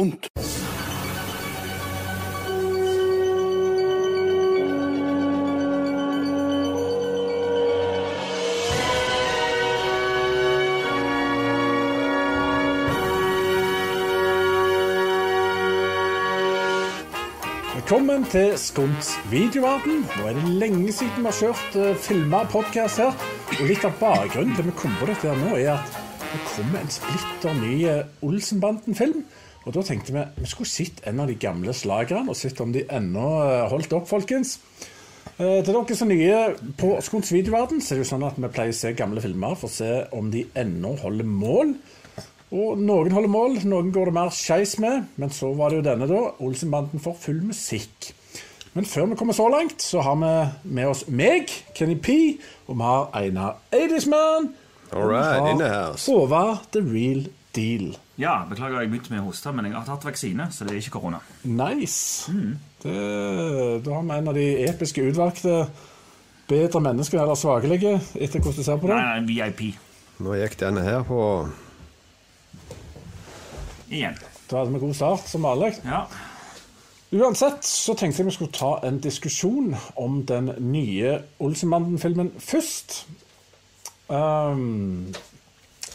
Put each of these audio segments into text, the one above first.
Skunt. Velkommen til Skunts videoverden. Nå er det lenge siden vi har kjørt uh, filma podkast her. Og litt av bakgrunnen til vi kom på dette her nå, er at det kommer en splitter ny uh, Olsenbanden-film. Og da tenkte vi vi skulle sett en av de gamle slagerne, og sett om de ennå uh, holdt opp, folkens. Uh, til dere som er nye på Skons videoverden, så er det jo sånn at vi pleier å se gamle filmer for å se om de ennå holder mål. Og noen holder mål, noen går det mer skeis med. Men så var det jo denne, da. Olsenbanden for full musikk. Men før vi kommer så langt, så har vi med oss meg, Kenny P, og vi har Einar Eidisman. Og vi har the house. Håvard The Real Deal. Ja, beklager jeg begynte med å hoste, men jeg har tatt vaksine, så det er ikke korona. Nice. Det, da har vi en av de episke utvalgte bedre mennesker eller svakelige, etter hvordan du ser på det. Nei, nei, VIP. Nå gikk denne her på Igjen. Da hadde vi god start, som vanlig. Ja. Uansett så tenkte jeg vi skulle ta en diskusjon om den nye Olsenbanden-filmen først. Um,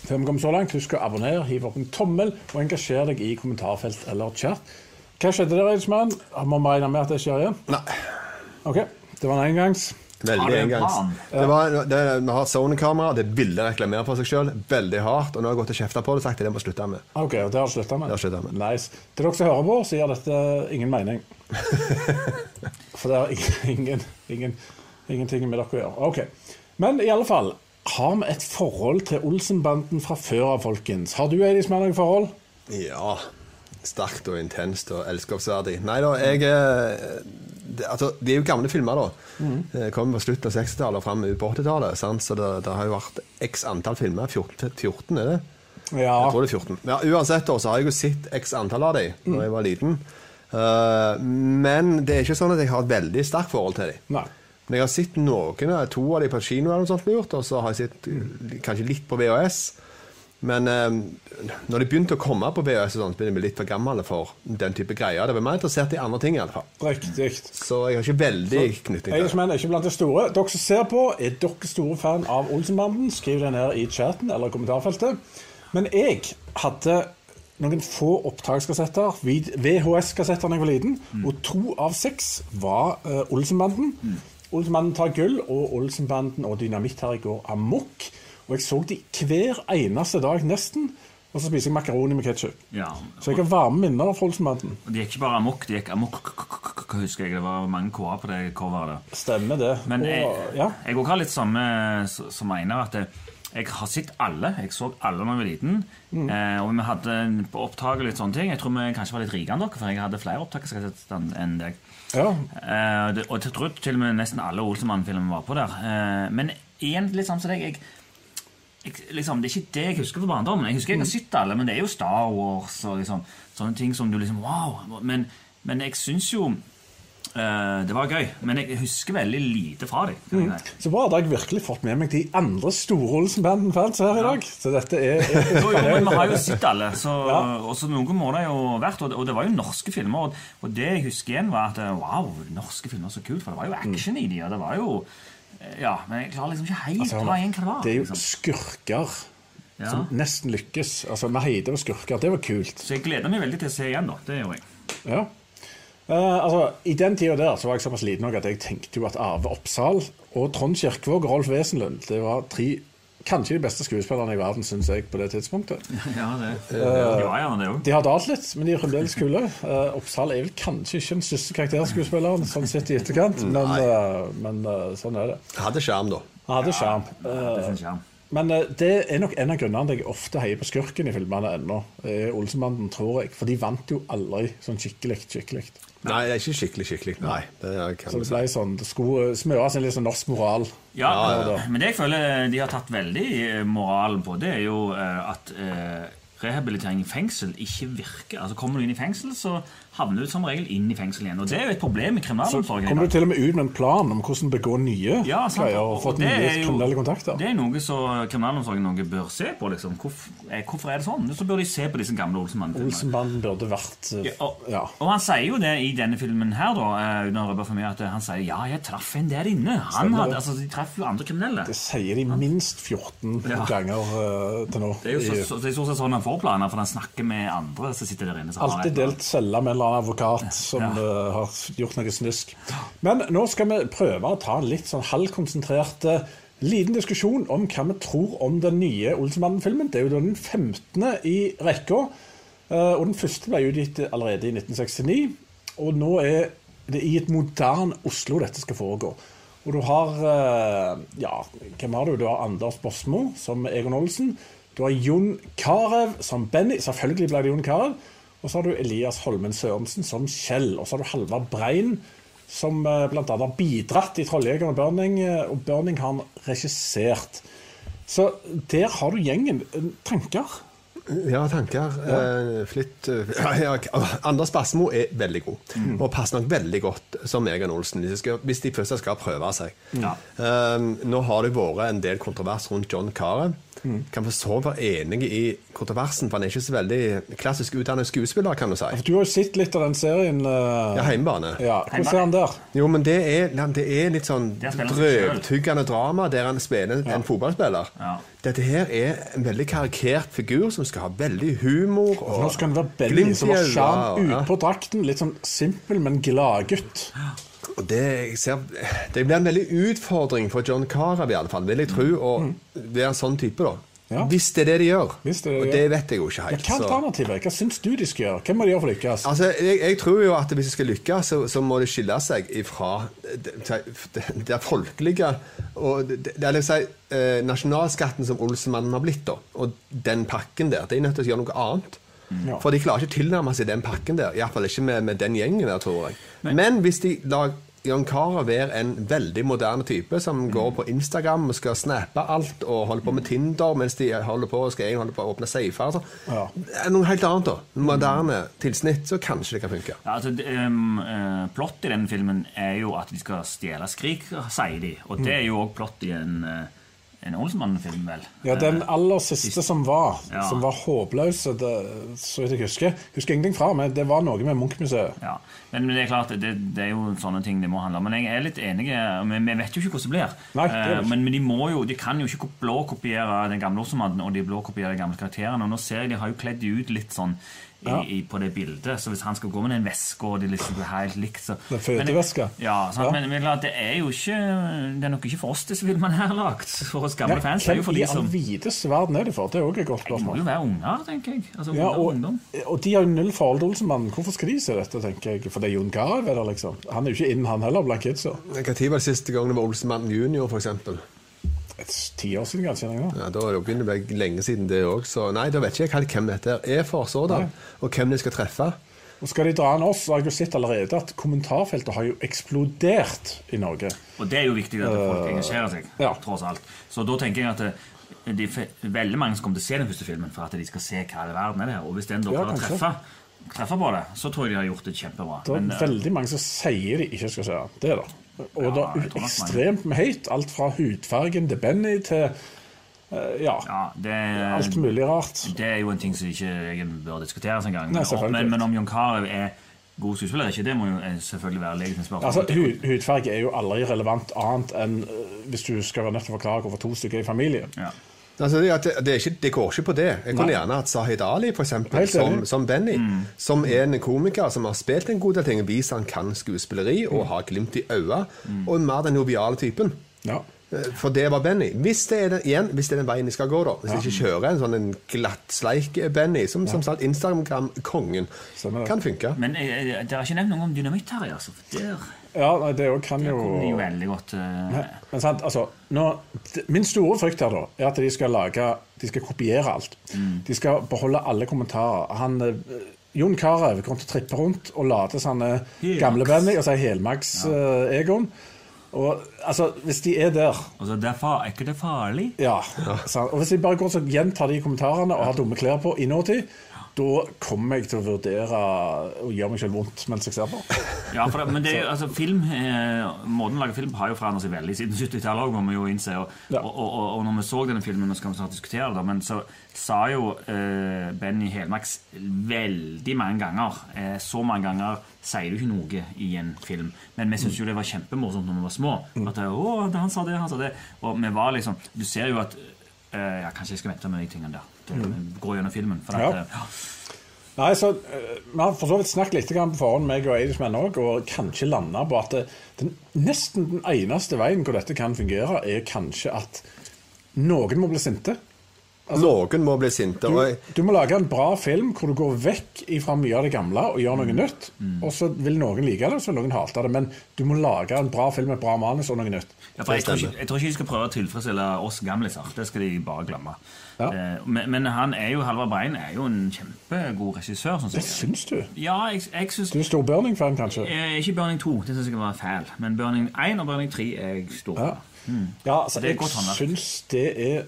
før vi kommer så langt, husk å abonnere, hive opp en tommel og engasjer deg i kommentarfelt eller chat. Hva skjedde der, Eidsmann? Må vi regne med at det skjer igjen? Nei, Ok, det var en engangs. Veldig en engangs. Det var, det, vi har Sony-kamera, det ville reklamere for seg sjøl. Veldig hardt. Og nå har jeg gått og kjefta på det og sagt at det må slutte med. Ok, og det har slutta med? Det har jeg sluttet med. Nice. Til dere som hører på, så gir dette ingen mening. For det har ingen, ingen, ingenting med dere å gjøre. Ok. Men i alle fall, har vi et forhold til Olsenbanden fra før av, folkens? Har du, Eidis, med noe forhold? Ja. Sterkt og intenst og elskapsverdig. Nei da, jeg eh, det, altså, De er jo gamle filmer, da. Det kom på slutten av 60-tallet og fram på 80-tallet. Så det, det har jo vært x antall filmer. 14, 14 er det? Ja. Jeg tror det er 14. Ja, uansett da, så har jeg jo sett x antall av dem da jeg var liten. Uh, men det er ikke sånn at jeg har et veldig sterkt forhold til dem. Men jeg har sett noen, to av de på kino eller noe sånt gjort, og så har jeg sett eh, kanskje litt på VHS. Men eh, når de begynte å komme på VHS, sånt, så begynte bli litt for gammel for den type greier. Det var mer interessert i andre ting, i alle fall. Riktig. Så jeg har ikke veldig knytting til det. menn er ikke blant de store. Dere som ser på, er dere store fan av Olsenbanden? Skriv det ned i chatten eller kommentarfeltet. Men jeg hadde noen få opptakskassetter, VHS-kassetter da jeg var liten, og to av seks var uh, Olsenbanden. Olsenbanden tar gull, og Olsenbanden og Dynamitt her i går amok. Og jeg så de hver eneste dag, nesten. Og så spiser jeg makaroni med ketsjup. ja. Så jeg har varme minner fra Olsenbanden. Og de gikk ikke bare amok, de gikk amok, husker jeg. Det var mange k-er på det coveret. Stemmer det. Men jeg, òg ja. har litt samme som Einar, at det- jeg har sett alle. Jeg så alle da jeg var liten. Mm. Eh, og vi hadde på og litt sånne ting. Jeg tror vi kanskje var litt rikere enn dere, for jeg hadde flere opptak skal jeg si, enn deg. ja. Eh, det, og jeg tror til og med nesten alle Olsemann-filmer var på der. Eh, men igjen, litt sånn som deg jeg, jeg, liksom, Det er ikke det jeg husker fra barndommen. Jeg husker jeg har sett alle, men det er jo Star Wars og liksom, sånne ting som du liksom Wow! Men, men jeg syns jo det var gøy, men jeg husker veldig lite fra dem. Mm. Så bra, da har jeg virkelig fått med meg de andre store Olsenbanden-fans her i dag. Så dette er Jo, jo, men vi har jo sett alle, så, Ja. og så noen må det jo vært. Og det, og det var jo norske filmer. Og, og det jeg husker igjen, var at eh, wow, norske filmer så kult. For det var jo action i de, og det var jo eh, Ja, men jeg klarer liksom ikke helt å dra igjen hva det var. Det er jo liksom. skurker Ja. som nesten lykkes. Altså, Heide og skurker, det var kult. Så jeg gleder meg veldig til å se igjen, da. Det gjør jeg. Ja. Eh, altså, I den tida der så var jeg såpass liten at jeg tenkte jo at Arve Oppsal og Trond Kirkevåg og Rolf Wesenlund det var tre kanskje de beste skuespillerne i verden, syns jeg, på det tidspunktet. Ja, det, det ja, ja, det. De har dalt litt, men de er fremdeles kule. Uh, Oppsal er vel kanskje ikke den største karakterskuespilleren sånn sett i etterkant, men, uh, men sånn er det. Hadde sjarm, da. Hadde sjarm. Ja. Men det er nok en av grunnene til jeg ofte heier på skurken i filmene ennå. Olsenbanden, tror jeg. For de vant jo aldri sånn skikkelig. skikkelig. Nei, det er ikke skikkelig skikkelig. Nei, det er, Så det ble sånn, det skulle smøres en litt sånn norsk moral. Ja, Ja, ja. men det jeg føler de har tatt veldig moralen på, det er jo eh, at eh, rehabilitering i fengsel ikke virker. Altså Kommer du inn i fengsel, så havner du som regel inn i fengsel igjen. Og det er jo et problem i kriminalomsorgen. Så kommer du til og med ut med en plan om hvordan begå nye Ja, greier og fått nye jo- kriminelle kontakter. Det er noe som kriminalomsorgen noe bør se på. liksom. Hvorfor, eh, hvorfor er det sånn? Så bør de se på disse gamle Olsenmann-filmene. Olsenbanden burde vært eh, Ja, og, ja. og han sier jo det i denne filmen her, da, eh, uten å røpe for mye, at han sier ja, jeg traff en der inne. Han hadde, altså, De treffer jo andre kriminelle. Det sier de minst 14 Ja. ganger uh, til nå. Det er jo så, så, det er så, sånn han får planer, for han snakker med andre som sitter der inne. Alltid delt celle med en eller annen advokat som Ja. uh, har gjort noe snusk. Men nå skal vi prøve å ta en litt sånn halvkonsentrert uh, liten diskusjon om hva vi tror om den nye Olsenmannen-filmen. Det er jo den 15. i rekka. Uh, Og den første ble utgitt allerede i 1969. Og nå er det i et moderne Oslo dette skal foregå. Og du har Ja, hvem har du? Du har Anders Bosmo som Egon Olsen. Du har Jon Carew som Benny. Selvfølgelig ble det Jon Carew. Og så har du Elias Holmen Sørensen som Kjell. Og så har du Halvard Brein som bl.a. har bidratt i 'Trolljegeren' og Burning. eh, Og Burning har han regissert. Så der har du gjengen. Eh, Tanker? Ja, tanker. Eh, flytt ja, ja, Anders Basmo er veldig god, Mm. og passer nok veldig godt som Egan Olsen, hvis de, skal, hvis de først skal prøve seg. Ja. Eh, nå har det vært en del kontrovers rundt John Carew. Mm. Kan for så vidt være enig i kontroversen, for han er ikke så veldig klassisk utdannet skuespiller, kan du si. For Du har jo sett litt av den serien. Uh... Ja, Heimebane. ja. Hvordan er han der? Jo, men det er, det er litt sånn drøvtyggende drama der han spiller en fotballspiller. Ja. Dette her er en veldig karikert figur som skal ha veldig humor. Og Nå skal han være Benny som har sjarm ja. utpå drakten. Litt sånn simpel, men gladgutt. Og det, jeg ser, det blir en veldig utfordring for John Carew, i alle fall, vil jeg tro, å være en sånn type, da. Mm. Ja. Hvis det er det de gjør. Det og de det vet jeg jo ikke Ja, helt. hva er alternativet? Hva syns du de skal gjøre? Hva må de gjøre for å lykkes? Altså, jeg, jeg tror jo at hvis de skal lykkes, så, så må det skille seg ifra det, det, det folkelige og det, det, det, si, eh, nasjonalskatten som Olsenmannen har blitt, da, og den pakken der. De er nødt til å gjøre noe annet. Ja. For de klarer ikke å tilnærme seg den pakken der. Iallfall ikke med, med den gjengen der, tror jeg. Men hvis de lar Jan Cara være en veldig moderne type som går på Instagram og skal snappe alt og holder på med Tinder mens de holder på og skal holde på å åpne safer. Altså. Ja. Er Noe helt annet, da. Moderne tilsnitt, så kanskje det kan funke. Ja, altså, um, uh, plott i den filmen er jo at de skal stjele skrik, sier de. Og det er jo òg plott i en, uh, en Olsenmannen-film, vel. Ja, Den aller siste som var, Ja. som var håpløs, så vidt jeg husker Husker ingenting fra, men det var noe med Munch-museet. Ja, men det er klart, det, det er jo sånne ting det må handle om. Men jeg er litt enig, vi, vi vet jo ikke hvordan det blir. Nei, det er Eh, men, men de må jo, de kan jo ikke blåkopiere den gamle Olsenmannen, og de blåkopierer de gamle karakterene. Og nå ser jeg de har jo kledd de ut litt sånn i, Ja. i, på det bildet. Så hvis han skal gå med den veska, og de liksom blir helt likt så Den føteveska? Ja, sant? Ja. Men, men det er jo ikke Det er nok ikke for oss disse filmene her lagt. For oss gamle Nei, fans. Det er jo for hvem i all vides verden er det for? Det er òg et godt De må jo være unger, tenker jeg. Altså, Ja, og og, ungdom. og de har jo null forhold til Olsenmannen. Hvorfor skal de se dette, tenker jeg? For det er Jon er liksom. Han er jo ikke inn, han heller, blant kidsa. Når var det siste gang det var Olsenmannen junior, f.eks.? Et Ti år siden, kanskje? Ja, da er det begynner å bli lenge siden det òg, så nei, da vet ikke jeg helt hvem dette er for sådan, og hvem de skal treffe. Og skal de dra an oss, så har jeg jo sett allerede at kommentarfeltet har jo eksplodert i Norge. Og det er jo viktig at folk engasjerer seg, ja. tross alt. Så da tenker jeg at det de, veldig mange som kommer til å se den første filmen for at de skal se hva i verden er det her. Og hvis den da Ja, å treffe, treffe på det, så tror jeg de har gjort det kjempebra. Det er Men, eh, veldig mange som sier de ikke skal se. Det er det. Og Ja, er ekstremt høyt. Alt fra hudfargen til Benny til eh, ja, ja, det, alt mulig rart. det er jo en ting som ikke bør diskuteres engang. Nei, Men, men, om Jon Carew er god skuespiller ikke, det må jo eh, selvfølgelig være legitimt spørsmål. Altså, hud, Hudfarge er jo aldri relevant annet enn eh, hvis du skal være nødt til å forklare hvorfor to stykker er i familie. ja. Altså, det, det, det, er ikke, det går ikke på det. Jeg kunne Nei. gjerne hatt Sahid Ali for eksempel, som, som Benny, som er en komiker som har spilt en god del ting, vist han kan skuespilleri og har glimt i øynene, og er mer den joviale typen. Ja. Eh, For det var Benny. Hvis det er den, igjen, hvis det er den veien de skal gå, da. Hvis de ikke kjører en sånn en glattsleik Benny, som, som sagt Instagram-kongen, det. kan funke. Men det dere har ikke nevnt noe om dynamitt her, altså. Der ja, nei, det òg kan jo kommer de jo veldig godt uh... Men sant, altså nå, Min store frykt her da er at de skal lage De skal kopiere alt. De skal beholde alle kommentarer. Han, eh, Jon Carew kommer til å trippe rundt og late som han er gamlebandy og sier Helmaks-Egon. Og altså, hvis de er der Altså, det er, far, er ikke det farlig? Ja. ja. Og hvis de bare går så gjentar de kommentarene og har dumme klær på i nåtid, da kommer jeg til å vurdere å gjøre meg selv vondt mens jeg ser på. Ja, det, men det, altså, film, eh, måten å lage film har jo forandret seg veldig siden 70-tallet òg, må vi jo innse. Og, Ja. og, og, og, når vi så denne filmen, nå skal vi snart diskutere det, men så sa jo eh, Benny Helmarks veldig mange ganger eh, Så mange ganger sier du ikke noe i en film. Men vi syntes jo det var kjempemorsomt når vi var små. At det, å, han sa det, han sa det. Og vi var liksom Du ser jo at eh, ja, Kanskje jeg skal vente med de tingene der. Det går gjennom filmen. For Ja. at, eh, ja. Nei, så eh, Vi har for så vidt snakket litt på forhånd, meg og Eidismenn òg, og kanskje landa på at det, den, nesten den eneste veien hvor dette kan fungere, er kanskje at noen må bli sinte. Noen må bli sinte. Du, du må lage en bra film hvor du går vekk fra mye av det gamle og gjør noe nytt. Og så vil noen like det, og så vil noen hate det. Men du må lage en bra film med bra manus og noe nytt. Ja, for jeg, tror ikke, jeg tror ikke de skal prøve å tilfredsstille oss gamliser. Det skal de bare glemme. Ja. Eh, Men, men han er jo, Halvard Brein er jo en kjempegod regissør. Sånn Det syns du? Ja, jeg, jeg synes, Du er stor Burning-fan, kanskje? eh, Ikke Burning 2, det syns jeg var fæl. Men Burning 1 og Burning 3 er jeg stor Ja. på. Ja, altså, jeg syns det er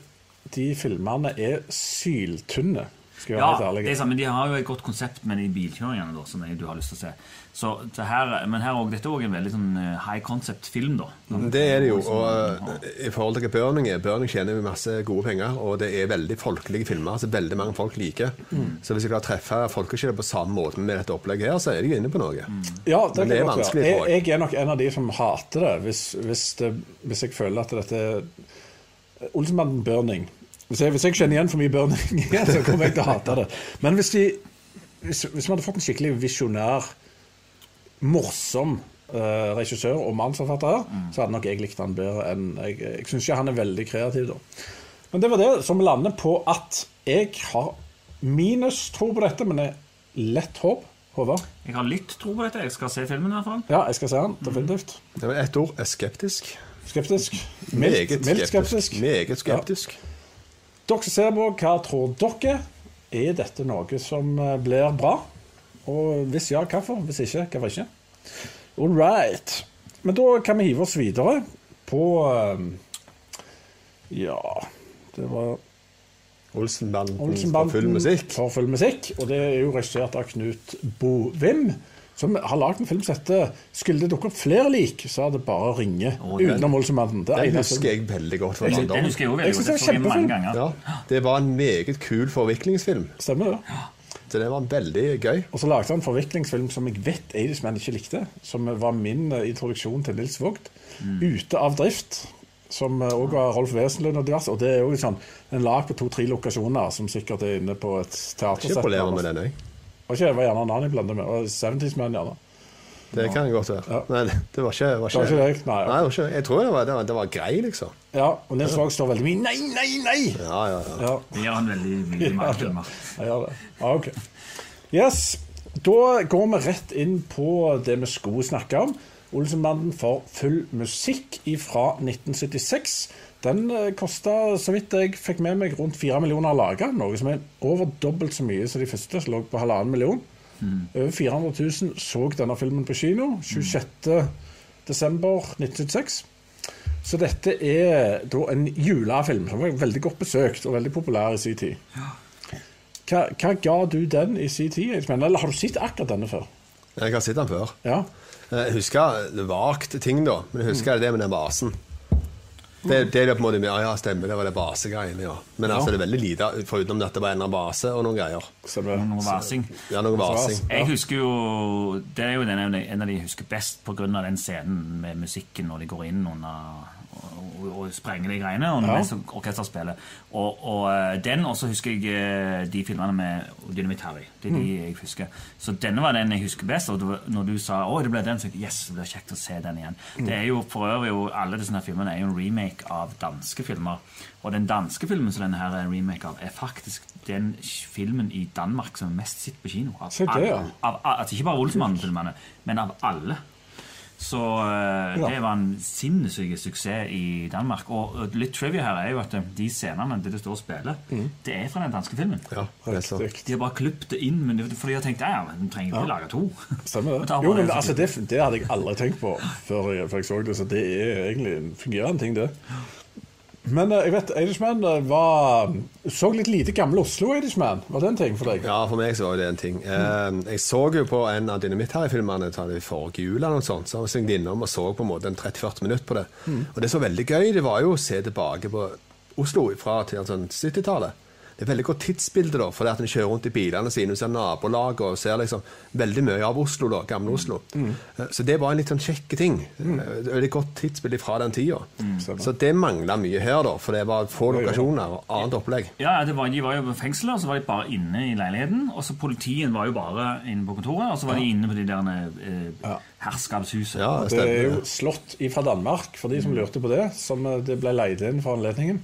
De filmene er syltynne, skal jeg være Ja, helt det er ærlig. sant, men de har jo et godt konsept med de bilkjøringene da, som jeg, du har lyst til å se. Så det her, men her også, dette er òg en veldig sånn eh, high concept-film, da. det er det jo. Og eh, i forhold til hva Burning er Burning tjener masse gode penger, og det er veldig folkelige filmer. altså veldig mange folk liker. Mm. Så hvis jeg klarer å treffe folkeskillet på samme måte med dette opplegget her, så er de inne på noe. Ja, det, Men det er vanskelig, jeg. jeg. er nok en av de som hater det, hvis, hvis, det, hvis jeg føler at dette Olsenbanden Burning hvis jeg, hvis jeg kjenner igjen for mye burning, så kommer jeg til å hate det. Men hvis, de, hvis, hvis vi hadde fått en skikkelig visjonær, morsom uh, regissør og manusforfatter her, så hadde nok jeg likt han bedre enn Jeg, jeg syns ikke han er veldig kreativ, da. Men det var det som lander på at jeg har minus tro på dette, men jeg lett håp. Håvard? Jeg har litt tro på dette. Jeg skal se filmen, i hvert fall. Ja, jeg skal se den. Definitivt. Det var ett ord er skeptisk. Skeptisk. Meget Mildt, mildt skeptisk. Meget skeptisk. Dere som ser på, hva tror dere? Er dette noe som eh, blir bra? Og hvis ja, hvorfor? Hvis ikke, hvorfor ikke? All right. Men da kan vi hive oss videre på eh, Ja, det var Olsenbanden, Olsenbanden for full musikk. For full musikk. Og det er jo regissert av Knut Bovim, som har lagd en film som heter 'Skulle det dukke opp flere lik', så er det bare å ringe. oh, utenom Olsenbanden. Det er Den husker jeg veldig godt. fra Den barndommen. husker jeg jo veldig synes godt. det mange Ja, det var en meget kul forviklingsfilm. Stemmer det? Så det var veldig gøy. Og så lagde han en forviklingsfilm som jeg vet Eidismenn ikke likte. Som var min eh, introduksjon til Nils Vogt. Ute av drift. Som òg var Rolf Wesenlund og diverse. Og det er jo sånn en lag på to-tre lokasjoner som sikkert er inne på et teatersett. Ikke problemer med den, òg. Og ikke, det var gjerne en annen jeg blander med. Og 70's Man, gjerne. Det kan godt være. Ja. Men det var ikke, var Det var ikke? Nei. Nei, det var ikke, jeg tror det var, det var, det var grei, liksom. Ja, og Nils Vogt står veldig mye Nei, nei, nei! Ja, ja, ja. Ja, Det gjør han veldig mye i mange filmer. jeg. Ja, ok. Yes. Da går vi rett inn på det vi skulle snakke om. Olsenbanden for full musikk fra 1976. Den eh, kosta, så vidt jeg fikk med meg, rundt fire millioner å lage. Noe som er over dobbelt så mye som de første, som lå på halvannen million. Over 400 000 så denne filmen på kino 26. desember 1976. Så dette er da en julefilm som var veldig godt besøkt og veldig populær i sin tid. Hva, hva ga du den i sin tid? Eller har du sett akkurat denne før? Jeg har sett den før. Ja. Jeg husker vagt ting, da. Men jeg husker det med den basen. Det, det er det på en måte Ja, ja, stemmer, det var det basegreiene, ja. Men altså, det er veldig lite foruten at det var en av base og noen greier. Stemmer. Noe vasing. Ja, noe vasing. Jeg husker jo Det er jo den, en av de jeg husker best pga. den scenen med musikken når de går inn under og, og sprenger de greiene, og Ja. orkesterspillet. Og, og eh, den, og så husker jeg eh, de filmene med Dynamitt Harry. Det er de Mm. jeg husker. Så denne var den jeg husker best. Og var- når du sa å, det ble den, så yes, det blir kjekt å se den igjen. Mm. Det er jo for øvrig jo, Alle disse filmene er jo en remake av danske filmer. Og den danske filmen som denne her er en remake av, er faktisk den filmen i Danmark som er mest sett på kino. Av, det, ja. av, av, altså ikke bare Olsmann-filmene, men av alle. Så eh, Ja. det var en sinnssyk suksess i Danmark. Og, litt trivia her er jo at eh, de scenene det det står og spiller, Mm. det er fra den danske filmen. Ja, er. De har bare klippet det inn, men det, fordi de har tenkt ja, men de trenger ikke lage to. Stemmer det. Jo, men altså, det, det hadde jeg aldri tenkt på før jeg, før jeg så det, så det er egentlig en fungerende ting, det. Men eh, jeg vet, Irishman eh, var Så litt lite gammel Oslo, Irishman. Var det en ting for deg? Ja, for meg så var det en ting. Eh, jeg så jo på en av Dynamitt-Harry-filmene i forrige jul, eller noe sånt, så jeg svingte innom og så på en måte en 30-40 minutter på det. Og det så veldig gøy. Det var jo å se tilbake på Oslo fra til sånn 70-tallet. Det er veldig godt tidsbilde, da, for det at en kjører rundt i bilene sine og ser nabolaget og ser liksom veldig mye av Oslo, da, gamle Oslo. Mm. Så det var en litt sånn kjekke ting. Mm. Veldig godt tidsbilde fra den tida. Mm. Så det mangla mye her, da, for det var få lokasjoner og annet opplegg. Ja, det var, De var jo på fengselet, og så var de bare inne i leiligheten. Og så Politiet var jo bare inne på kontoret, og så var de inne på de der eh, Ja. herskapshuset. Ja, Det er jo slått fra Danmark, for de som lurte på det. Som eh, det ble leid inn for anledningen.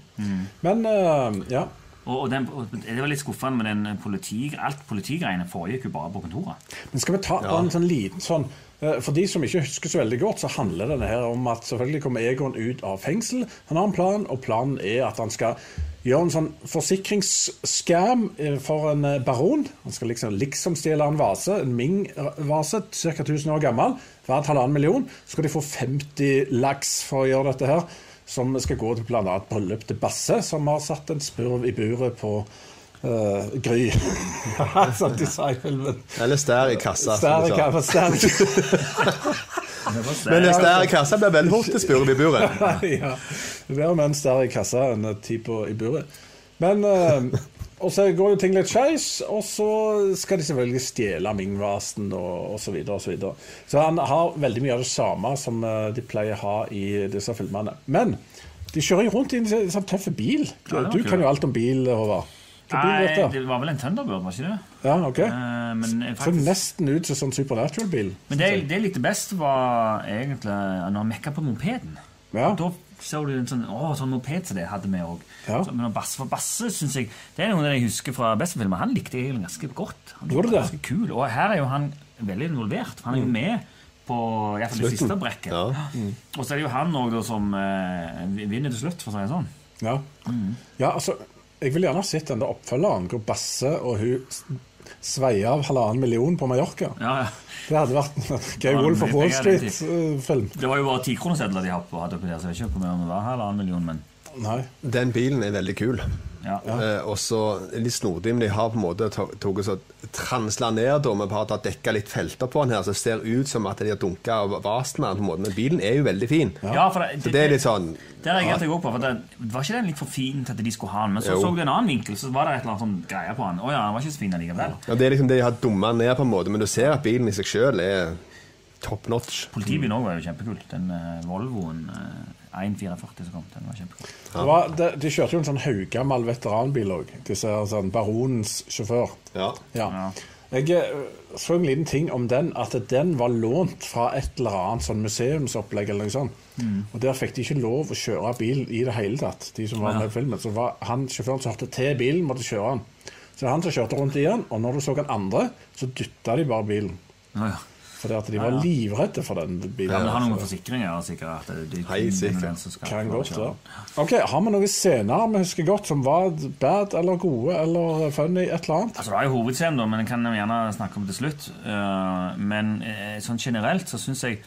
Men uh, ja. Og, og, den, og Det var litt skuffende med den politi, alt politigreiene foregikk jo bare på kontoret. Men skal vi ta ja. en sånn liten sånn eh, For de som ikke husker så veldig godt, så handler denne her om at selvfølgelig kommer Egon ut av fengsel. Han har en plan, og planen er at han skal gjøre en sånn forsikringsskam eh, for en eh, baron. Han skal liksom, liksom stjele en vase, en Ming-vase, ca. 1000 år gammel, verdt halvannen million. Så skal de få 50 laks for å gjøre dette her, som skal gå til bl.a. bryllup til Basse, som har satt en spurv i buret på Uh, Gry. Som de sa i filmen. Eller stær i kassa. Stær i sa. stær i Men en stær i kassa blir veldig fort til spurv i buret. ja. Det bedre med en stær i kassa enn ti på i buret. Men eh, Og så går jo ting litt skeis, og så skal de selvfølgelig stjele Ming-vasen og osv. Så, videre, og så, videre. så han har veldig mye av det samme som eh, de pleier å ha i disse filmene. Men de kjører jo rundt i en sånn sånn tøff bil. Ja, du kan jo alt om bil, Håvard. Nei, det var vel en Thunderbird, var ikke det? Ja, ok. Uh, men jeg Så nesten ut som sånn Supernatural-bil. men det, jeg- det jeg likte best, var egentlig når han mekka på mopeden. Ja. Da så du en sånn, å, sånn moped som det hadde vi òg. Ja. Men Basse for Basse synes jeg Det er noe jeg husker fra bestefilmer. Han likte jeg ganske godt. Han var det? ganske kul. Og her er jo han veldig involvert. for Han er jo med på i hvert fall det siste brekket. Ja. Og så er det jo han òg som eh, vinner til slutt, for å si det sånn. Ja. ja, altså Jeg vil gjerne ha sett den der oppfølgeren hvor Basse og hun s- sveier av halvannen million på Mallorca. Ja, ja. Det hadde vært en gøy Wolf of Wall Street-film. Det var jo bare tikronesedler de hadde på- hadde oppi der, så jeg vet ikke hvor mye det var halvannen million, men Nei. Den bilen er veldig kul. Ja. Eh, og så litt snodig, men de har på en måte tatt og transla ned da, med bare å dekka litt felter på den her, så det ser ut som at de har dunka vasen med den på en måte. Men bilen er jo veldig fin. Ja, for det, Så det er litt sånn Det reagerte jeg òg på. for det, Var ikke den litt for fin til at de skulle ha den? Men så Jo. så du en annen vinkel, så var det et eller annet sånn greie på den. Å ja, den var ikke så fin allikevel. ja, Det er liksom det de har dumma ned på en måte, men du ser at bilen i seg sjøl er top notch. Politibilen òg var jo kjempekult. Den uh, Volvoen eh, 1440 som kom, den var kjempekul. Det var, det, de kjørte jo en sånn haugammal veteranbil òg. Sånn Baronens sjåfør. Ja. Ja. Ja. Jeg eh, så en liten ting om den, at den var lånt fra et eller annet sånn museumsopplegg. eller noe sånt. Og Der fikk de ikke lov å kjøre bil i det hele tatt, de som var Ja. med i filmen. Så var han sjåføren som hørte til bilen, måtte kjøre den. Så det er han som kjørte rundt i den, og når du så den andre, så dytta de bare bilen. Ja, ja. Fordi at de var Ja, ja. livredde for den bilen. Ja, men det har noen forsikringer sikkert. Hei, sikkert. Kan godt være. Ok, Har vi noen scener vi husker godt som var bad eller gode eller funny? Et eller annet? Altså, Det var jo hovedscenen, da, men den kan jeg gjerne snakke om til slutt. Eh, men eh, sånn generelt så syns jeg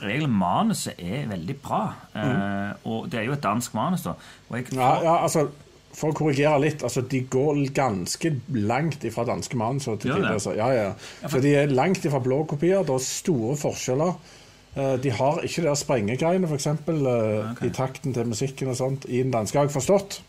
egentlig manuset er veldig bra. Mm. Og det er jo et dansk manus, da. Og jeg, Ja, ja, altså, For å korrigere litt, altså, de går ganske langt ifra danske mann så til ja, tider, Ja, ja. Så de er langt ifra blå kopier. Det er store forskjeller. Eh, De har ikke de sprengegreiene, f.eks., okay. i takten til musikken og sånt, i den danske, har jeg forstått.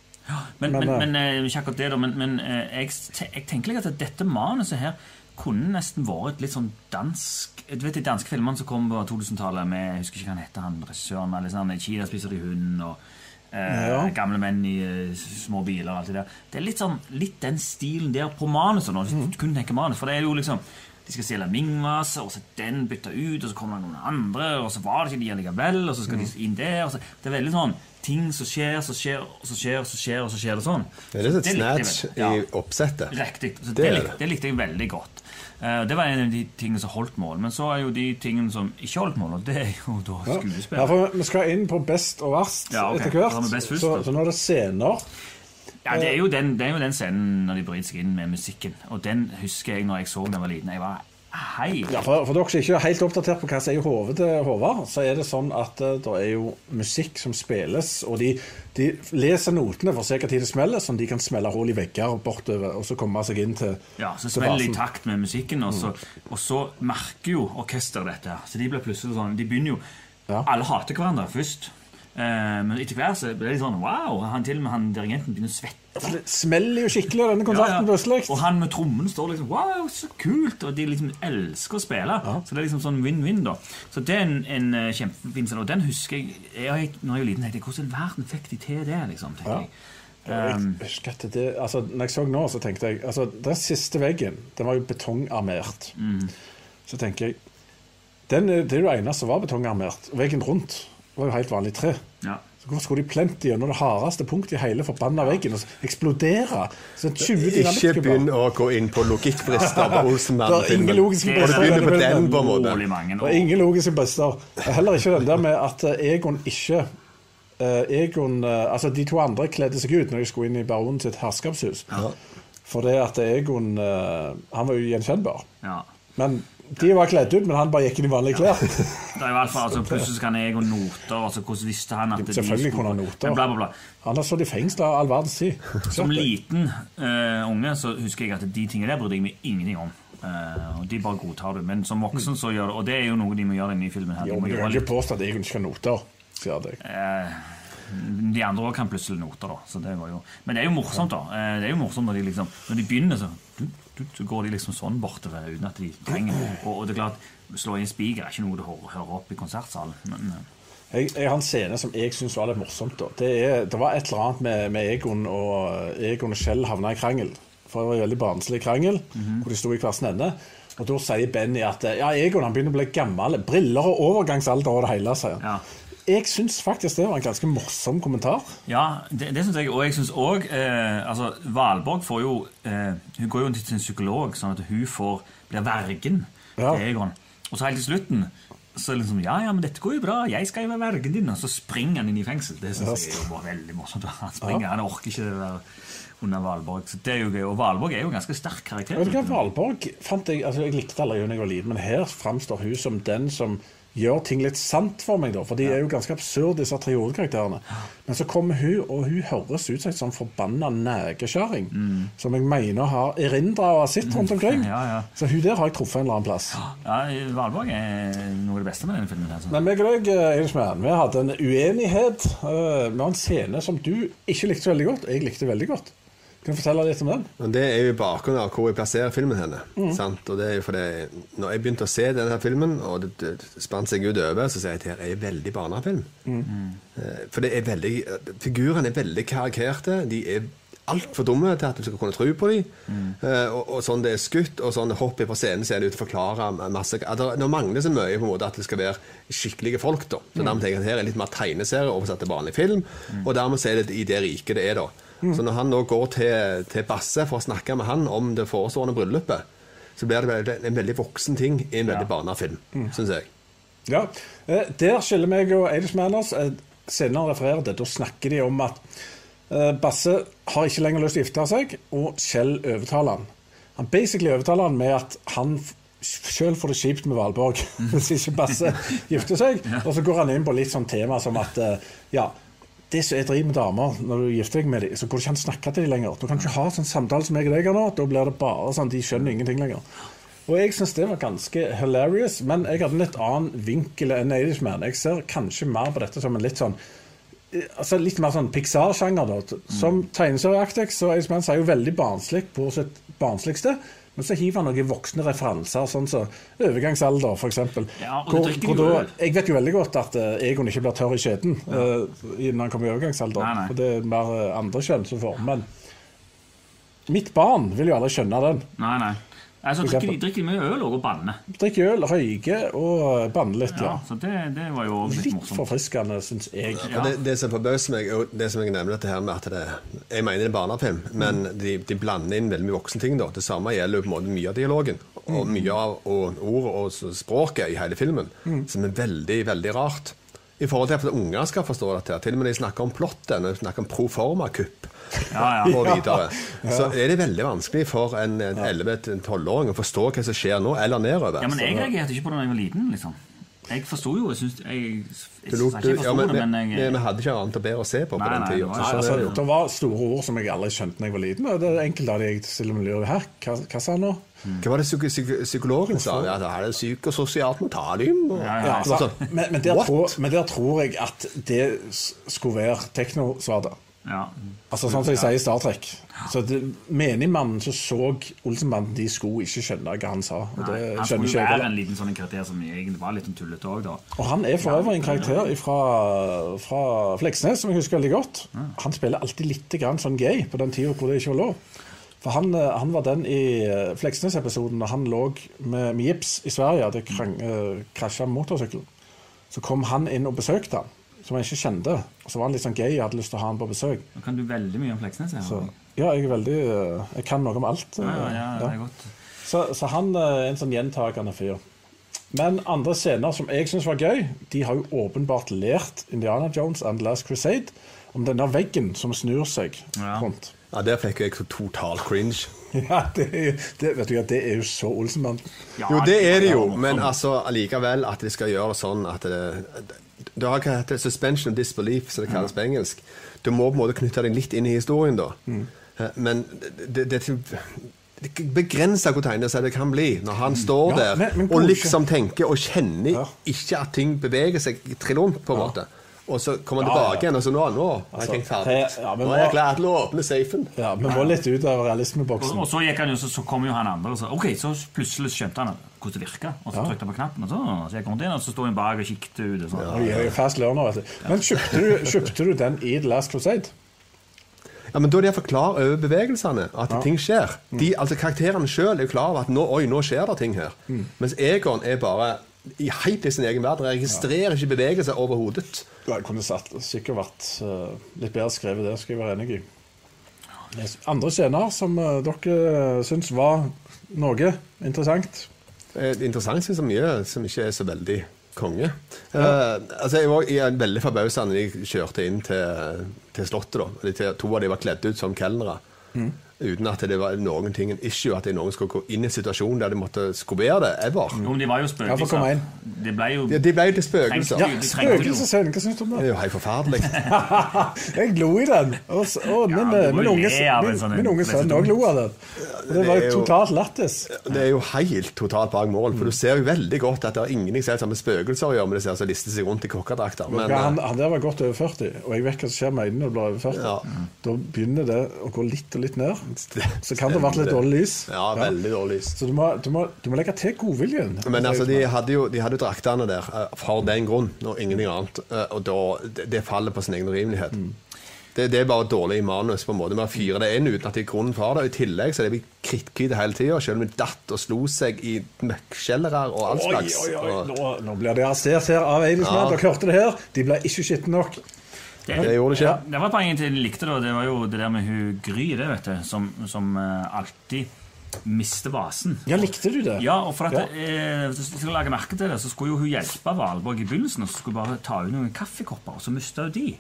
Men, Men, men, eh, men, eh, ikke akkurat det, da. Men, men eh, jeg, jeg tenker litt at dette manuset her kunne nesten vært litt sånn dansk Du vet de danske filmene som kom på 2000-tallet med Jeg husker ikke hva han heter, han regissøren. Litt sånn, Kina spiser de hund, og eh, Ja. gamle menn i eh, små biler og alt det der. Det er litt sånn litt den stilen der på manuset, nå, du kun tenker manus. For det er jo liksom de skal stjele Mingmas, og så den bytta ut, og så kommer det noen andre, og så var det ikke de likevel, og så skal de inn der. Og så, det er veldig sånn ting som skjer, så skjer, og så skjer, og så skjer, og så skjer det sånn. Det er litt et Så likte jeg snatch i oppsettet. Riktig. Det likte jeg veldig godt. Eh, det var en av de tingene som holdt mål. Men så er jo de tingene som ikke holdt mål, og det er jo da Ja, for Vi skal inn på best og verst Ja, okay. etter hvert. så, så nå er det scener. Ja, det er, jo den, det er jo den scenen når de bryter seg inn med musikken. Og den husker jeg når jeg så den da jeg var liten. Jeg var hei. Ja, for, for dere som ikke er helt oppdatert på hva som er i hodet til Håvard, så er det sånn at eh, det er jo musikk som spilles, og de, de leser notene for å se hva tid det smeller, sånn de kan smelle hull i vegger bortover og så komme seg inn til Ja, så smeller de i takt med musikken, og så, og så merker jo orkesteret dette. Så de blir plutselig sånn De begynner jo Ja. Alle hater hverandre først. Eh, men etter hvert så ble det sånn Wow! Han, til og med han dirigenten begynner å svette. Det smeller jo skikkelig, denne konserten, plutselig. Og han med trommen står liksom Wow, så kult! Og de liksom elsker å spille. Så det er liksom sånn win-win, da. Så det er en, en eh, kjempefin scene. Og den husker jeg, jeg Når jeg var liten, tenkte jeg hvordan i verden fikk de til det? liksom, tenker Ja. jeg. Jeg Um, husker at det, altså, når jeg så nå, så tenkte jeg altså, Den siste veggen, den var jo betongarmert. Mm. Så tenker jeg den, Det er jo det eneste som var betongarmert. Veggen rundt var jo helt vanlig tre. ja. Så Hvorfor skulle de plent gjennom det hardeste punktet i hele forbanna veggen og eksplodere? Så 20 Ikke begynn å gå inn på logikkbrister på Det ingen Olsenmannen-filmen. logiske Det Og du brister. begynner på den på en måte. Det er ingen logiske brister. Heller ikke den der med at eh, Egon ikke eh, Egon, eh, altså De to andre kledde seg ut når de skulle inn i baronen sitt herskapshus. For det at Egon Han var jo gjenkjennbar. ja. Men De var kledd ut, men han bare gikk inn i vanlige klær. Det er i hvert fall, altså, Plutselig kan jeg og noter. altså Hvordan visste han at de Selvfølgelig kunne han noter. Bla, bla, bla. Han har stått i fengsel all verdens tid. Som liten uh, unge så husker jeg at de tingene der brydde jeg meg ingenting om. Uh, og De bare godtar det. Men som voksen så gjør det Og det er jo noe de må gjøre i den nye filmen. her. De Jo, men du kan ikke påstå at jeg ikke har noter. Sier jeg. Eh, de andre òg kan plutselig noter, da. Så det var jo, men det er jo morsomt, da. Eh, Det er jo morsomt Når de liksom Når de begynner, så, du, du, så går de liksom sånn bortover uten at de trenger Og, og det er klart, slå inn spiker er ikke noe du hører, hører opp i konsertsalen. Men, eh, Jeg, jeg har en scene som jeg syns var litt morsomt. Da. Det, er, det var et eller annet med, med Egon og Egon og Kjell havna i krangel. For det var en veldig barnslig krangel, hvor de sto i hver sin ende. Og da sier Benny at ja, Egon han begynner å bli gammel. Briller og overgangsalder og det hele, sier han. ja. Jeg syns faktisk det var en ganske morsom kommentar. Ja, det, det syns jeg. Og jeg syns òg eh, altså, Valborg får jo eh, Hun går jo til sin psykolog, sånn at hun får, blir vergen Ja. til Egon. Og så helt til slutten så liksom Ja, ja, men dette går jo bra. Jeg skal jo være vergen din. Og så springer han inn i fengsel. Det syns jeg var veldig morsomt. Han springer, han orker ikke det der under Valborg. Så det er jo gøy. Og Valborg er jo en ganske sterk karakter. Vet du hva, Valborg fant jeg altså Jeg likte det allerede da jeg var liten, men her framstår hun som den som gjør ting litt sant for meg, da. For de er jo ganske absurde, disse tre hovedkarakterene. Men så kommer hun, og hun høres ut som en sånn forbanna negekjerring. Som jeg mener har erindra og har sett rundt omkring. Ja, ja. Så hun der har jeg truffet en eller annen plass. Ja, Valborg er noe av det beste med denne filmen. Altså. Men meg og deg, Eidsmann, vi hadde en uenighet. eh, Vi har en scene som du ikke likte så veldig godt. Jeg likte veldig godt. Kan du fortelle litt om den? Det er jo bakgrunnen av hvor jeg plasserer filmen henne. Sant? Og det er jo fordi Når jeg begynte å se denne filmen, og det, det spant seg ut over, så sier jeg at det er en veldig barnefilm. Mm. For det er veldig Figurene er veldig karikerte. De er altfor dumme til at du skal kunne tro på dem. Og, og sånn det er skutt, og sånn hopp på scenen ser det ut til å forklare masse at det, mangler så mye på en måte at det skal være skikkelige folk. da. Så dermed tenker jeg at Her er litt mer tegneserie oversatt til vanlig film, og dermed er det i det riket det er. da. Så når han nå går til, til Basse for å snakke med han om det forestående bryllupet, så blir det en veldig voksen ting i en veldig barnefilm, syns jeg. Ja, eh, Der skiller meg og Eidsmanners. Manners. Senere refererer det. Da snakker de om at eh, Basse har ikke lenger lyst til å gifte seg, og Kjell overtaler han. Han basically overtaler han med at han sjøl får det kjipt med Valborg hvis ikke Basse gifter seg. Og så går han inn på litt sånn tema som at eh, ja, det som jeg driver med damer, når du gifter deg med dem, så går det ikke an å snakke til dem lenger. Du kan ikke ha sånn samtale som jeg og deg har nå. Da blir det bare sånn, de skjønner ingenting lenger. Og jeg syns det var ganske hilarious, men jeg hadde en litt annen vinkel enn Irishman. Jeg ser kanskje mer på dette som en litt sånn eh, Altså Litt mer sånn Pixar-sjanger. da. Som tegneserieaktig så Irishman sier jo veldig barnslig på sitt barnsligste. Men så hiver han noen voksne referanser, sånn som overgangsalder, f.eks. Ja, Hvor- hvor da- Jeg vet jo veldig godt at uh, Egon ikke blir tørr i skjeden uh, innen han kommer i overgangsalder. Nei, nei. For det er mer uh, andre kjønn som får. Men mitt barn vil jo aldri skjønne den. Nei, nei. Altså, drikker, de drikker de mye øl og banner. Drikker øl, røyker og banner litt. Ja, Ja. så det, det var jo litt Litt forfriskende, syns jeg. Ja. det, det som forbauser meg, og det som jeg nevner dette her med at det Jeg mener det er barnefilm, men de, de blander inn veldig mye voksenting. da. Det samme gjelder på en måte mye av dialogen. Og mye av og ord og språket i hele filmen, som er veldig, veldig rart. I forhold til at unger skal forstå dette. Til og med når de snakker om plotten, når de snakker om proforma-kupp Ja, ja. og videre, så er det veldig vanskelig for en 11-12-åring å forstå hva som skjer nå, eller nedover. ja, men jeg reagerte ikke på det da jeg var liten. liksom. Jeg forsto jo jeg synes, jeg, jeg, synes ikke jeg ja, forsto men, det, men jeg, vi hadde ikke annet å bedre å se på på den nei, tida. det Nei, altså, det det var store ord som jeg aldri skjønte da jeg var liten. og Det er enkelte av de jeg stiller meg lurer her. hva, hva sa han nå? Hva var det psyk psyk psykologen sa? Ja, det er det psykososialt mentalium. Og, Ja, ja, Ja, ja. altså, men, men, der tror, men der tror jeg at det skulle være teknosvaret. Ja. Altså sånn som de sier i Star Trek. Så det- Menigmannen som så Olsenbanden, de sko, ikke skjønne hva han sa. Og det Nei, han skjønner ikke være en liten sånn karakter som egentlig var litt sånn tullete òg, da. Og han er for øvrig en karakter fra, fra Fleksnes som jeg husker veldig godt. Han spiller alltid litt grann sånn gay på den tida hvor det ikke var lov. For han, eh, han var den i eh, Fleksnes-episoden da han lå med, med gips i Sverige. Krang- eh, krasja motorsykkelen. Så kom han inn og besøkte han, som jeg ikke kjente. Og så var han litt sånn gay og hadde lyst til å ha han på besøk. Nå kan du veldig mye om Fleksnes. Jeg, Så, ja, jeg er veldig eh, Jeg kan noe om alt. eh, Ja, ja, ja, det er godt. Så, så han eh, er en sånn gjentakende fyr. Men andre scener som jeg syns var gøy, de har jo åpenbart lært Indiana Jones and The Last Crusade om denne veggen som snur seg Ja. rundt. Ja, Der fikk jeg så total cringe. Ja, det, er- det, vet du, ja, det er jo så Olsenmann. Ja, Jo, det er det jo, men altså allikevel at de skal gjøre sånn at det, Du har hatt suspension of disbelief, som det kalles på engelsk. Du må på en måte knytte deg litt inn i historien, da. Mm. Eh, Men det, det, det, begrenser hvor tegnet det kan bli når han står Mm. Ja, der men- men og liksom tenker og kjenner Ja. ikke at ting beveger seg trillondt, på en måte. Og så kommer han tilbake igjen, og så nå, nå har jeg Altså, tenkt ferdig. ja, nå er jeg nå- klar til å åpne safen. Ja, Vi må litt ut av realismeboksen. og så gikk han jo, så, så kom jo han andre og sa OK, så plutselig skjønte han hvordan det virka. Og så Ja. trykte han på knappen, og så, så jeg han inn, og så sto han bak og kikket ut. Og sånn. ja, jeg fast learner, vet du. Men kjøpte du, kjøpte du den i The Last Crusade? Ja, men Da er de iallfall klar over bevegelsene, at ting skjer. De, altså Karakterene sjøl er jo klar over at nå, oi, nå skjer det ting her. Mens Egon er bare helt i sin egen verden. Registrerer ikke bevegelser overhodet. Ja, jeg kunne satt, sikkert vært uh, litt bedre skrevet det, skal jeg være enig i. Andre scener som uh, dere syns var noe interessant? Eh, Interessant syns jeg mye som ikke er så veldig konge. Eh, altså Jeg var jeg veldig forbausa når de kjørte inn til, til Slottet. da De, To av de var kledd ut som kelnere. Uten at det var noen ting en issue at noen skulle gå inn i en situasjon der de måtte skubere det. Ever. Jo, men de var jo spøkelser. Ja, de ble jo De, de ble jo til spøkelser. Ja. Det. Spøkelsesscenen, hva syns du om Det det? er jo helt forferdelig. jeg lo i den. Og, å, min, ja, min, unge, av en min, sånn min unge det er sønn òg dumt. lo av den. Og det Det var er jo totalt lættis. Det er jo helt totalt bak mål. For du ser jo veldig godt at det har ingenting som helst med spøkelser å gjøre med disse som lister seg rundt i kokkedrakter. Han, eh, han der var godt over 40, og jeg vet hva som skjer med øynene når du blir over 40. Ja. Da begynner det å gå litt og litt ned. Så kan det ha vært litt dårlig lys. Ja, veldig dårlig lys. Så du må, du, må, du må legge til godviljen. Men altså, de hadde jo de hadde jo draktene der eh, for den grunn, og ingenting annet. Eh, Og da, det, faller på sin egen urimelighet. Det, det er bare dårlig manus. på en måte. Man fyrer det inn uten at det er grunn for det. Og I tillegg så er det kritthvite hele tida, selv om vi datt og slo seg i møkkskjellere og all slags. oi, oi, Og nå, nå blir de arrestert her av Eidismann. Ja. Dere hørte det her. De ble ikke skitne nok. Det, Det gjorde det ikke. det var et til jeg likte det, og det var jo det der med hun Gry, det vet du, som, som eh, alltid mister vasen. Ja, likte du det? Ja, og for at Ja. eh, du skal lage merke til det, så skulle jo hun hjelpe Valborg i begynnelsen, og så skulle hun bare ta ut noen kaffekopper, og så mista hun de.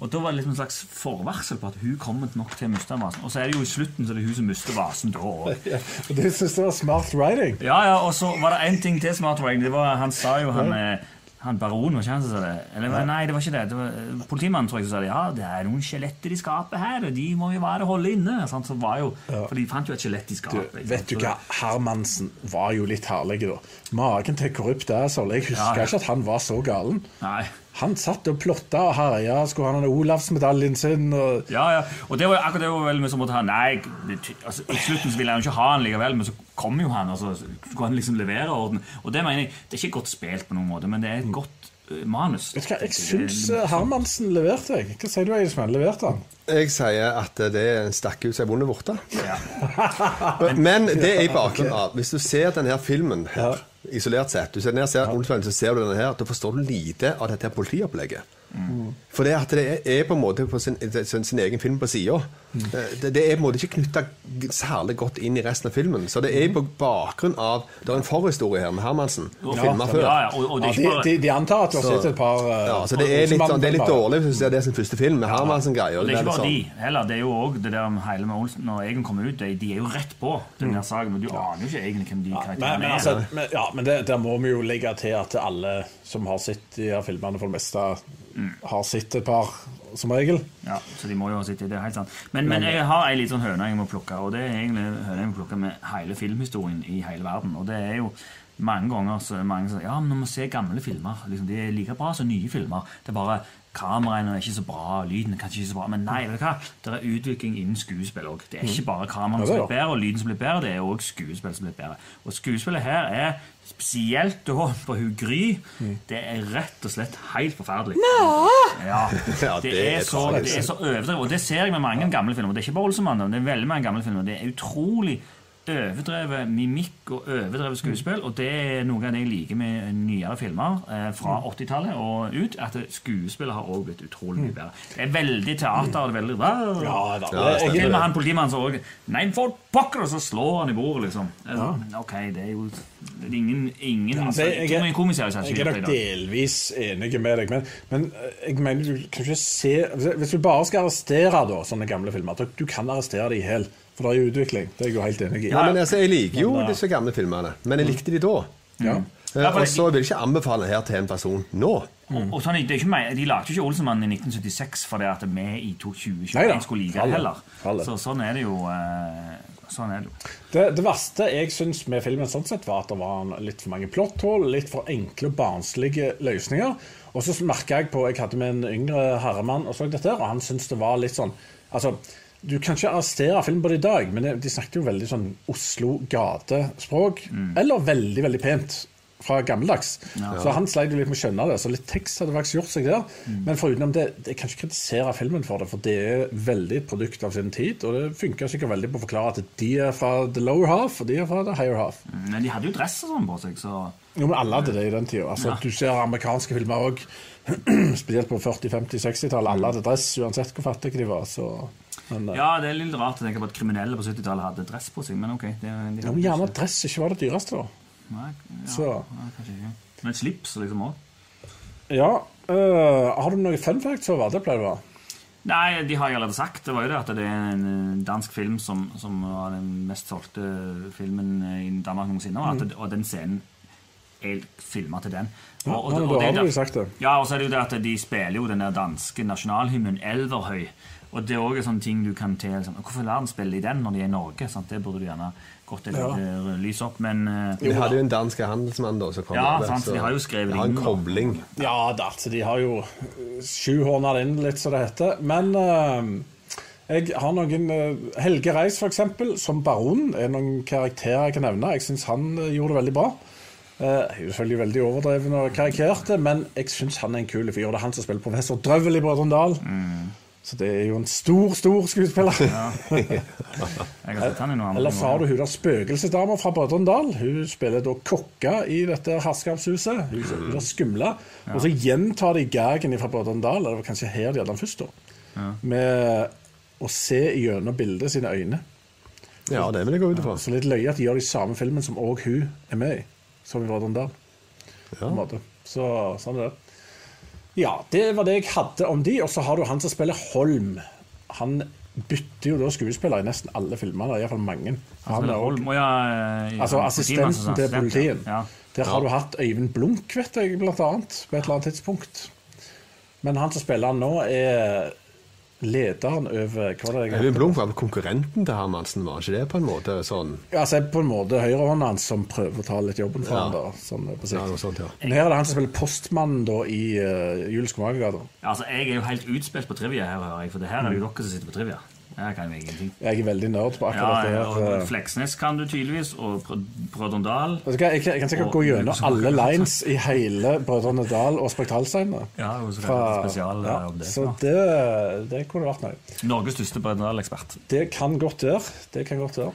Og da var det liksom en slags forvarsel på at hun kommer nok til å miste vasen. Og så er det jo i slutten så det er hun som mister vasen da òg. Ja, og det synes jeg var smart writing. Ja, ja, og så var det én ting til Smart Writing. Det var, han sa jo han eh, han baronen, var ikke han som sa det? Eller nei, det var ikke det. det var, eh, politimannen tror jeg som sa det. Ja, det er noen skjeletter i skapet her, og de må vi bare holde inne. Sant? Så var jo, For de fant jo et skjelett i skapet. Du, vet du hva, Hermansen var jo litt herlig, da. Magen til korrupt asshole. Jeg husker Ja, ja. ikke at han var så galen. Nei. Han satt og plotta og herja. Skulle han ha Olavsmedaljen sin? Og... Ja, ja. Og det var akkurat det var vel vi som måtte ha Nei, altså, i slutten så ville han jo ikke ha han likevel, men så kom jo han, og så skulle han liksom levere orden. Og det mener jeg, det er ikke godt spilt på noen måte, men det er et godt manus. Vet du hva, Jeg syns eh, Hermansen leverte. jeg. Hva sier du, Eidsmann? Leverte han? Jeg sier at det stakk ut som ei vond vorte. Ja. Men det er i bakgrunnen av Hvis du ser denne her filmen her, isolert sett Du ser denne her, ser ja. så ser du denne her, da forstår du lite av dette her politiopplegget. For det at det er, er på en måte på sin, sin, sin egen film på sida. Det, det er på en måte ikke knytta særlig godt inn i resten av filmen. Så det er på bakgrunn av Det er en forhistorie her med Hermansen. Ja, filmer før. Ja, ja, og, og det er de, ikke bare de, de antar at du har sett et par uh, Ja, så det er litt, sånn, det er litt dårlig hvis du ser det som første film med Hermansen-greier. Det er ikke bare sånn- de heller. Det er jo òg det der med Heile med Olsen Når Egen kommer ut, de, er jo rett på den der saken. men du aner jo ikke egentlig hvem de Men, karakterene men, er. altså, men, ja, men det, der må vi jo legge til at alle som har sett de her filmene, for det meste har sett et par, som regel. Ja, så de må jo ha sett i det. er helt sant. Men, men jeg har ei litt sånn høne jeg må plukke, og det er egentlig høne jeg må plukke med hele filmhistorien i hele verden. Og det er jo mange ganger så mange sier ja, men når vi ser gamle filmer liksom, De er like bra som nye filmer. Det er bare kameraene er ikke så bra, lyden er kanskje ikke så bra. Men nei, vet du hva? det er utvikling innen skuespill òg. Det er ikke bare kameraene som blir bedre, og lyden som blir bedre, det er òg skuespill som blir bedre. Og skuespillet her er spesielt da på hun Gry. Det er rett og slett helt forferdelig. Ja, Ja, det, er så, det er så overdrevet. Og det ser jeg med mange gamle filmer. Det er ikke bare Olsemann, det er veldig mange gamle filmer. Det er utrolig overdrevet mimikk og overdrevet skuespill. Og det er noe av det jeg liker med nyere filmer eh, fra 80-tallet og ut. At skuespillet har også blitt utrolig mye bedre. Det er veldig teater. og det er veldig Ja, da. Ja, jeg, Til og med han politimannen som òg Nei, for pokker! Og så slår han i bordet, liksom. Ja. Ok, det er jo det er ingen, ingen altså, jeg, jeg, jeg, komiserie jeg, jeg er nok delvis enig med deg, men, men eh, jeg mener du kan ikke se Hvis du bare skal arrestere da, sånne gamle filmer Du, du kan arrestere dem i hjel, for det er jo utvikling. Det er jeg jo helt enig i. Ja, men altså, Jeg liker jo uh, disse gamle filmene, men jeg likte de da. Ja. Eh, Ja, og så vil jeg ikke anbefale her til en person nå. Og, og sånn, det er ikke meg, De lagde jo ikke Olsenmannen i 1976 fordi at vi i to- 2021 skulle like det heller. faller. Så sånn er det jo. eh, sånn er det jo. Det, det verste jeg syns med filmen sånn sett var at det var litt for mange plotthull, litt for enkle og barnslige løsninger. Og så merka jeg på Jeg hadde med en yngre herremann og så dette, og han syntes det var litt sånn Altså, du kan ikke arrestere film på det i dag, men de snakket jo veldig sånn Oslo gatespråk. Eller veldig, veldig pent. Fra gammeldags. Så han sleit jo litt med å skjønne det. Så litt tekst hadde faktisk gjort seg der. Men foruten det, jeg kan ikke kritisere filmen for det, for det er veldig et produkt av sin tid. Og det funker sikkert veldig på å forklare at de er fra the lower half, og de er fra the higher half. Men de hadde jo dress og sånn på seg, så Jo, men alle hadde det i den tida. Altså, Ja. Du ser amerikanske filmer òg, spesielt på 40-, 50-, 60-tallet. Alle hadde dress, uansett hvor fattige de var. Så. Men, eh, Ja, det er litt rart å tenke på at kriminelle på 70-tallet hadde dress på seg, men ok. Det, de ja, men gjerne at dress ikke var det dyreste, da. Nei, ja, Så. ja. Men slips liksom òg. Ja. øh, har du noen fun facts over det, pleier du å ha? Nei, de har jo allerede sagt det var jo det at det er en eh, dansk film som, som var den mest solgte filmen i Danmark noensinne, og, at det, og den scenen er filma til den. Ja, Og- og- ja, og da det har du jo sagt det. Ja, og så er det jo det at de spiller jo den der danske nasjonalhymnen Elverhøy. Og det er òg sånne ting du kan til liksom, Hvorfor lar de spille i den når de er i Norge? Sant? Det burde du gjerne gått et Ja. lite lys opp, men eh, De hadde jo en dansk handelsmann da som kom. Ja, sant, så de har jo skrevet de har en inn, da. Ja da, altså, de har jo sjuhorna det inn, litt som det heter. Men uh, jeg har noen uh, Helge Reis, for eksempel, som baron, er noen karakterer jeg kan nevne. Jeg syns han uh, gjorde det veldig bra. Eh, er selvfølgelig veldig overdreven og karikerte, men jeg syns han er en kul fyr. Det er han som spiller professor Drøvel i Brødrene Dal. Så det er jo en stor, stor skuespiller. jeg har sett han i noe annet. Ellers har du hun der spøkelsesdama fra Brødrene Dal. Hun spiller da kokka i dette herskapshuset. Hun, hun der skumla. Og så gjentar de gagen fra Brødrene Dal, eller det var kanskje her de hadde den først, da. Med å se gjennom bildet sine øyne. Ja, det vil jeg gå ut ifra. Så litt løye at de gjør de samme filmen som òg hun er med i. Som i Brødrene Dal. på en måte. Så sånn er det. Ja, det var det jeg hadde om de. Og så har du han som spiller Holm. Han bytter jo da skuespiller i nesten alle filmene, iallfall mange. Han er også- Holm, og ja, eh, Altså ja, assistenten til politiet. Ja. Der har du hatt Øyvind Blunk, vet jeg, blant annet, på et eller annet tidspunkt. Men han som spiller han nå, er lederen over Hva det er Øyvind Blunk var vel konkurrenten til Hermansen, var ikke det på en måte sånn? Ja, altså på en måte høyrehånda hans som prøver å ta litt jobben for Ja. da, sånn på Ja, noe sånt, ja. Men her er det han som spiller postmannen da i uh, Jules Skomagergata. Ja, altså, jeg er jo helt utspilt på trivia her, hører jeg, for det her er jo dere som sitter på trivia. Jeg kan jo ingenting. Jeg er veldig nerd på akkurat ja, her. og Fleksnes kan du tydeligvis, og Brø- Brødrene Dal. Jeg, Jeg jeg kan sikkert gå gjennom alle lines i hele Brødrene Dal og Spektralsteinene. Ja, Fra- ja, det. Så det, det kunne vært noe. Norges største Brødrene Dal-ekspert. Det kan godt være. Det kan godt være.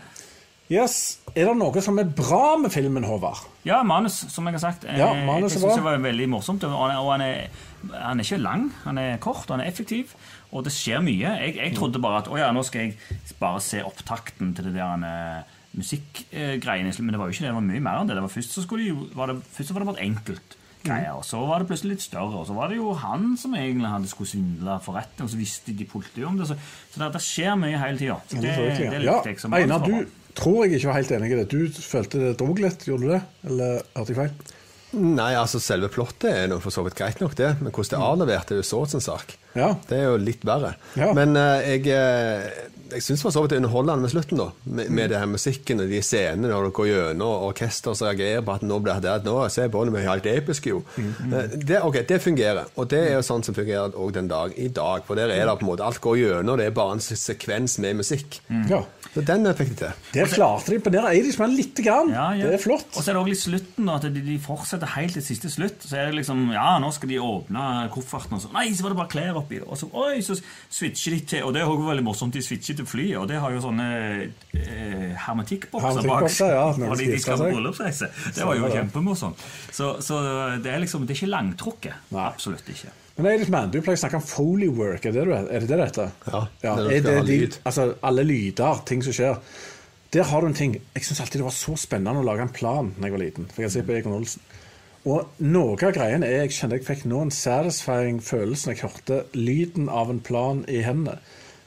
Yes. Er det noe som er bra med filmen, Håvard? Ja, manus, som jeg har sagt. Eh, Ja, manus er jeg synes det var veldig morsomt. Og han, er, han er ikke lang, han er kort, han er effektiv. Og det skjer mye. Jeg, jeg trodde bare at å ja, nå skal jeg bare se opptakten til det der eh, musikkgreiene. Men det var jo ikke det, det var mye mer enn det. det var først, så de, var det, først så var det bare et enkelt greier, og så var det plutselig litt større. Og så var det jo han som egentlig hadde skulle svindle retten, og så visste de politiet om det. Så, så det, det skjer mye hele tida. Det, det, ja, likte jeg. som Einar, du tror jeg ikke var helt enig i det. Du følte det drog litt, gjorde du det? Eller hørte jeg feil? Nei, altså selve plottet er nå for så vidt greit nok, det. Men hvordan det er avlevert, er jo sin sak. Ja. Det er jo litt verre. Ja. Men uh, jeg, eh, jeg syns for så vidt det er underholdende med slutten, da. Med, med det her musikken og de scenene når dere går gjennom, og orkester som reagerer på at nå blir det nå, ser på mitt helt episk, jo. Eh, Det, ok, det fungerer. Og det er jo sånn som fungerer òg den dag i dag. For der er det på en måte Alt går gjennom, det er bare en sekvens med musikk. ja. Så den fikk de til. Der klarte de å imponere Eidingsmann lite grann. Ja, ja. Det er flott. Og så er det også litt slutten, da, at de, de fortsetter helt til siste slutt. Så er det liksom Ja, nå skal de åpne kofferten, og så Nei, så var det bare klær oppi. Og så oi, så switcher de til Og det er også veldig morsomt, de switcher til flyet, og det har jo sånne eh, hermetikkbokser bak. Ja, Fordi de skal på bryllupsreise. Det var jo kjempemorsomt. Så, så det er liksom Det er ikke langtrukket. Nei. Absolutt ikke. Men Eidingsmann, du pleier å snakke om foley work. Er det det, er det, det dette? Ja, det er er det de, lyd. altså, alle lyder, ting som skjer. Der har du en ting Jeg syns alltid det var så spennende å lage en plan da jeg var liten. For jeg kan se på Egon Olsen. Og noe av greien er jeg kjente jeg fikk nå en satisfying følelse når jeg hørte lyden av en plan i hendene.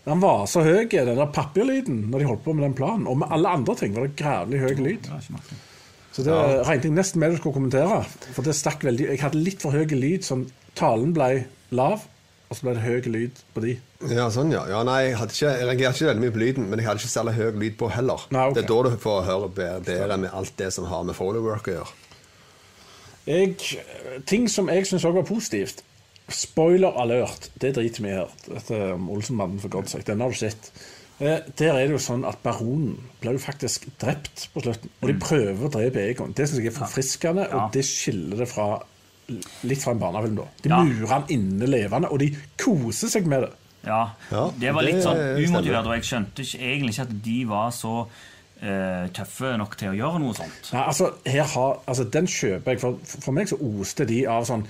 Den var så høy, den der papirlyden, når de holdt på med den planen. Og med alle andre ting var det grævlig høy lyd. Så det regnet jeg nesten med du skulle kommentere. For det stakk veldig Jeg hadde litt for høy lyd, sånn talen ble lav, og så ble det høy lyd på de. Ja, sånn, ja. ja nei, jeg, hadde ikke, jeg reagerte ikke veldig mye på lyden, men jeg hadde ikke særlig høy lyd på heller. Nei, okay. Det er da du får høre bedre, bedre med alt det som har med follow work å gjøre. Jeg, ting som jeg syns òg var positivt. Spoiler alert, det driter vi i her. Dette om Olsenmannen, for godt sagt. Den har du sett. Eh, der er det jo sånn at baronen blir jo faktisk drept på slutten. Og de prøver å drepe Egon. Det syns jeg er forfriskende, Mm. Ja. og det skiller det fra litt fra en barnefilm. da. De Ja. murer han inne levende, og de koser seg med det. Ja, Ja, det var litt sånn umotivert, og jeg skjønte ikke, egentlig ikke at de var så eh, tøffe nok til å gjøre noe sånt. Nei, altså, her har, altså Den kjøper jeg. For, for meg så oste de av sånn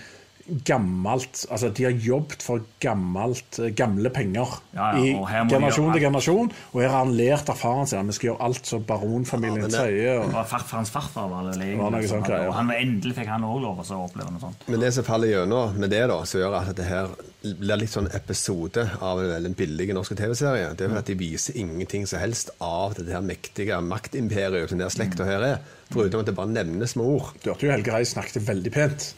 gammelt Altså, de har jobbet for gammelt, eh, gamle penger Ja, ja, i generasjon til generasjon. Og her har han lært av faren sin at vi skal gjøre alt som baronfamilien sier. Ja, farfarens farfar var det legen. var noe sånt og han endelig fikk han også lov å oppleve noe sånt. Men det som faller gjennom med det, da, som gjør at det her blir litt sånn episode av en veldig billig norsk TV-serie, det er vel at de viser ingenting som helst av det her mektige maktimperiet som den slekta her er. Foruten at det bare nevnes med ord. du hørte jo Helge Reis snakket veldig pent.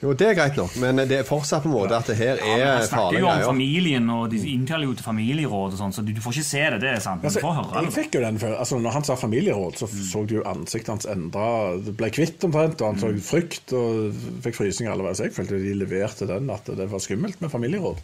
Jo, det er greit nok, men det er fortsatt på en måte at det her er Ja, men er snakker jo om familien, og de innkaller jo til familieråd og sånn, så du, du får ikke se det, det er sant. Men Altså, du får høre jeg fikk jo den før. Altså, når han sa familieråd, så så du jo ansiktet hans endre Det ble kvitt omtrent, og han så frykt og fikk frysninger alle veier. Så jeg følte de leverte den, at det var skummelt med familieråd.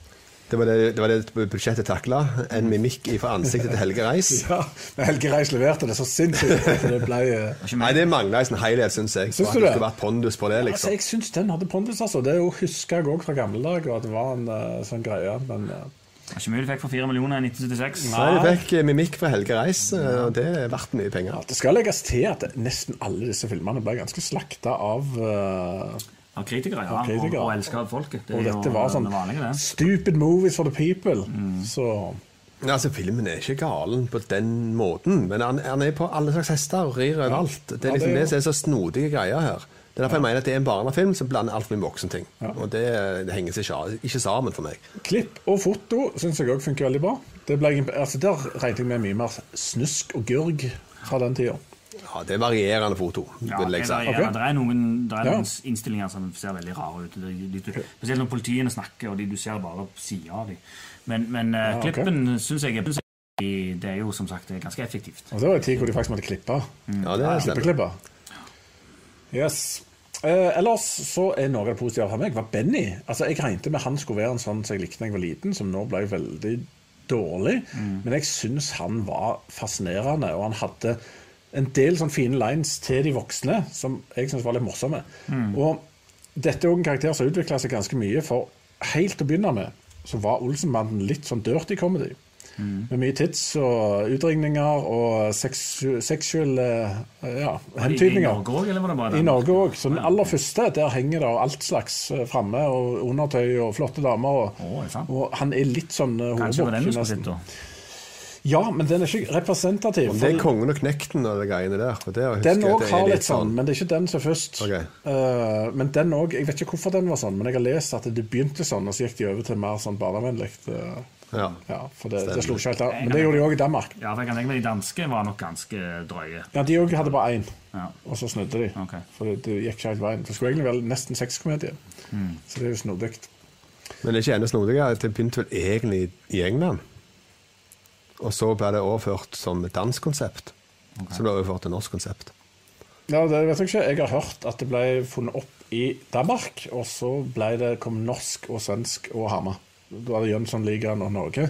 Det var det, det var det budsjettet takla. En mimikk fra ansiktet til Helge Reis. Ja, men Helge Reis leverte det så sinnssykt det ble uh... Nei, det mangla en helhet, syns jeg. Syns du det det? vært pondus på det, Altså, liksom. jeg syns den hadde pondus, altså. Det husker jeg òg fra gamle dager, at det var en uh, sånn greie. Men uh... Det er ikke mye du fikk for 4 millioner i 1976. Nei, jeg fikk eh, mimikk fra Helge Reis, og det er verdt mye penger. ja, det skal legges til at nesten alle disse filmene ble ganske slakta av eh, Av kritikere, ja. Av kritikere. Og, og elska av folket. Det Og dette var sånn vanlige, det. stupid movies for the people. Mm. Så altså, Filmen er ikke galen på den måten, men han, han er på alle slags hester og rir overalt. Det er Ja, liksom det er det, som er så snodige greier her. Det er derfor jeg mener at det er en barnefilm som blander alt med voksenting. Og det, det henger seg ikke, ikke sammen for meg. klipp og foto syns jeg òg funker veldig bra. Det ble, altså, der regnet jeg med mye mer snusk og gurg fra den tida. Ja, Det er varierende foto, Ja, vil det, jeg si. er, okay. det er noen, det er Ja. innstillinger som ser veldig rare ut. De, de, spesielt når politiene snakker, og de, du ser bare på sida av dem. Men, men eh, Ja, okay. klippen syns jeg det er jo som sagt ganske effektivt. Og det var en tid hvor de faktisk måtte klippe. Ja, det er Klippeklippe. Yes. Eh, ellers så er noe av det positive for meg var Benny. Altså, Jeg regnet med han skulle være en sånn som jeg likte da jeg var liten, som nå ble veldig dårlig, men jeg syns han var fascinerende, og han hadde en del sånn fine lines til de voksne som jeg syns var litt morsomme. Og dette er òg en karakter som utvikla seg ganske mye, for helt til å begynne med så var Olsenbanden litt sånn dirty comedy. Med mye tits og utringninger og seksuelle ja, I hentydninger. I? Norge òg. Så den aller første, der henger det alt slags eh, framme. Og undertøy og flotte damer. Og, sant? og han er litt sånn uh, Kanskje det var den du skulle sett, da. Ja, men den er ikke representativ. Det er Kongen og Knekten og de greiene der. For det husker den òg har litt sånn, men det er ikke den som er først. Okay. Uh, men den òg Jeg vet ikke hvorfor den var sånn, men jeg har lest at det begynte sånn, og så gikk de over til mer sånn barnevennlig. eh, Ja. ja, for det, det slo ikke helt av. Men det gjorde de òg i Danmark. Ja, for jeg kan tenke meg De danske var nok ganske drøye. Ja, De òg hadde bare én, Ja. og så snudde de. Okay. For det, det gikk ikke helt veien. Det skulle egentlig være nesten sexkomedie. Mm. Så det er jo snodig. Men det er ikke enda snodigere. Det begynte vel egentlig i England. Og så ble det overført som et dansk konsept. Så ble det overført til norsk konsept. Ja, det vet jeg ikke. Jeg har hørt at det ble funnet opp i Danmark, og så ble det, kom norsk og svensk og Hamar. Da var det Jønssonligaen og Norge.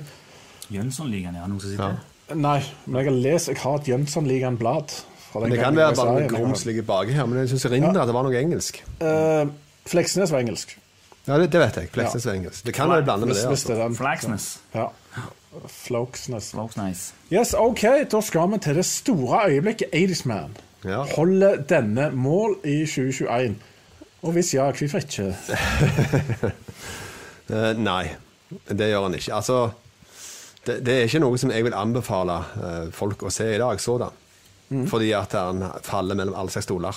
Jønssonligaen, ja. Noen som sitter Ja. Nei, men jeg har lest Jeg har et Jønssonligaen-blad. Det kan være bare grums ligger baki her, men jeg syns erindrer at det var noe engelsk. Uh, Fleksnes var engelsk. Ja, det, det vet jeg. Fleksnes er engelsk. Det kan være blande med det. Altså. Flaxness. Ja. Floksnes. Looks. Yes, OK, da skal vi til det store øyeblikket 80's Man. Ja. Holder denne mål i 2021? Og hvis ja, hvorfor ikke? uh, nei, det gjør han ikke. Altså, det, det er ikke noe som jeg vil anbefale uh, folk å se i dag, sådan. Fordi at han faller mellom alle seks stoler.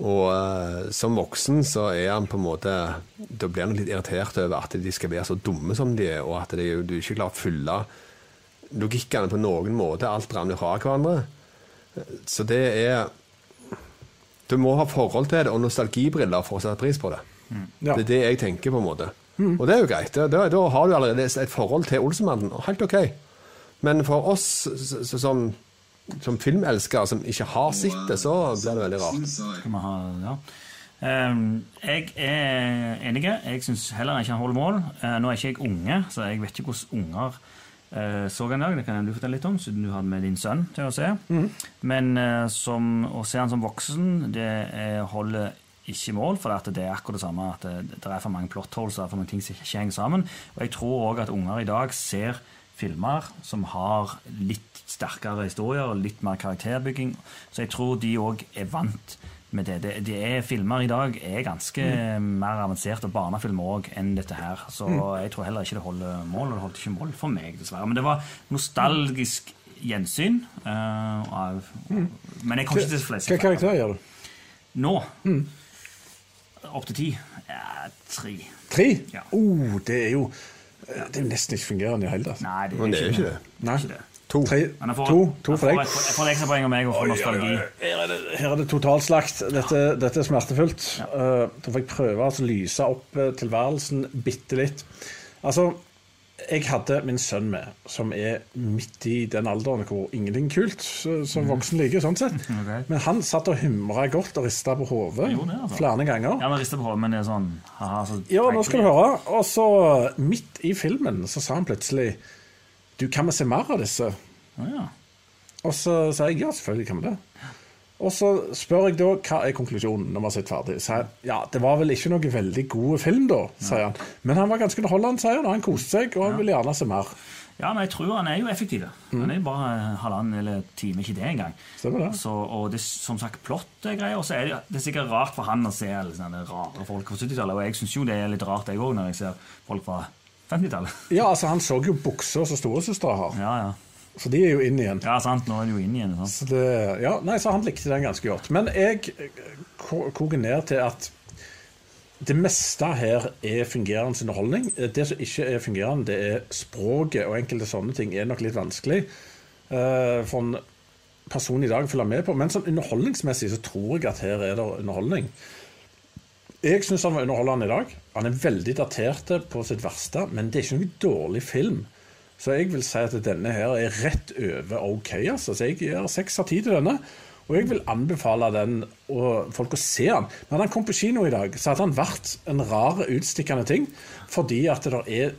Og uh, som voksen så er han på en måte Da blir han litt irritert over at de skal være så dumme som de er, og at de, du ikke klarer å fylle logikkene på noen måte. Alt ramler fra hverandre. Så det er Du må ha forhold til det og nostalgibriller for å sette pris på det. Ja. Det er det jeg tenker, på en måte. Og det er jo greit. Da, da, har du allerede et forhold til Olsenmannen. Helt ok. Men for oss som, som filmelskere som ikke har sett det, så blir det veldig rart. Skal vi ha, ja. Ehm, jeg er enig. Jeg syns heller ikke han holder mål. Eh, nå er ikke jeg unge, så jeg vet ikke hvordan unger eh, så han i dag. Det kan du fortelle litt om, siden du hadde med din sønn til å se. Men eh, som, å se han som voksen, det holder ikke mål, for det er akkurat det samme. At det, det er for mange plot holes er for mange ting som ikke henger sammen. Og jeg tror òg at unger i dag ser filmer som har litt sterkere historier og litt mer karakterbygging. Så jeg tror de òg er vant med det. det. De er Filmer i dag er ganske mer avanserte, og barnefilmer òg, enn dette her. Så jeg tror heller ikke det holder mål, og det holdt ikke mål for meg, dessverre. Men det var nostalgisk gjensyn. Uh, av, Men jeg kom ikke til flest. Hvilken karakter gjør du? Nå opp til ti. Ja, tre. Tre? Ja. Oh, det er jo Det er jo nesten ikke fungerende i det hele tatt. Nei, det er, Men det er jo ikke det. Nei. Ikke det. To. Tre, Men jeg får, to, to for deg. jeg får ekstrapoeng av meg og får nostalgi. Her er det, her er det totalslakt. Dette, dette er smertefullt. Eh, da får jeg prøve å lyse opp eh, tilværelsen bitte litt. Altså, jeg hadde min sønn med, som er midt i den alderen hvor ingenting kult, som voksen liker, sånn sett. Okay. Men han satt og humra godt og rista på hodet altså. flere ganger. Ja, men rista på hodet, men det er sånn haha, så Ja, nå skal du høre. Og så, midt i filmen, så sa han plutselig Du, kan vi se mer av disse? Oh, ja. Og så sa jeg ja, selvfølgelig kan vi det. Og så spør jeg da hva er konklusjonen når vi har sett ferdig. Så jeg, ja, det var vel ikke noe veldig god film, da, sier han. Men han var ganske underholdende, sier han. og Han koste seg, og han ville gjerne se mer. ja, men jeg tror han er jo effektiv. Mm. Han er jo bare halvannen eller time, ikke det engang. Stemmer det. Så, og det er som sagt plott-greier. Og så er det, det er sikkert rart for han å se alle sånne rare folk på 70-tallet. Og jeg syns jo det er litt rart, jeg òg, når jeg ser folk fra 50-tallet. Ja, altså, han så jo bukser som storesøstera har, Ja, ja. Så de er jo inn igjen. ja, sant. Nå er de jo inn igjen. Sant? Så, det, ja, nei, så han likte den ganske godt. Men jeg koker ned til at det meste her er fungerende underholdning. Det som ikke er fungerende, det er språket, og enkelte sånne ting er nok litt vanskelig uh, for en person i dag å følge med på. Men sånn underholdningsmessig så tror jeg at her er det underholdning. Jeg syns han var underholdende i dag. Han er veldig datert på sitt verste, men det er ikke noen dårlig film. Så jeg vil si at denne her er rett over OK. altså. Så jeg gir seks av ti til denne. Og jeg vil anbefale den og folk å se den. Men hadde han kom på kino i dag, så hadde han vært en rar, utstikkende ting. Fordi at det er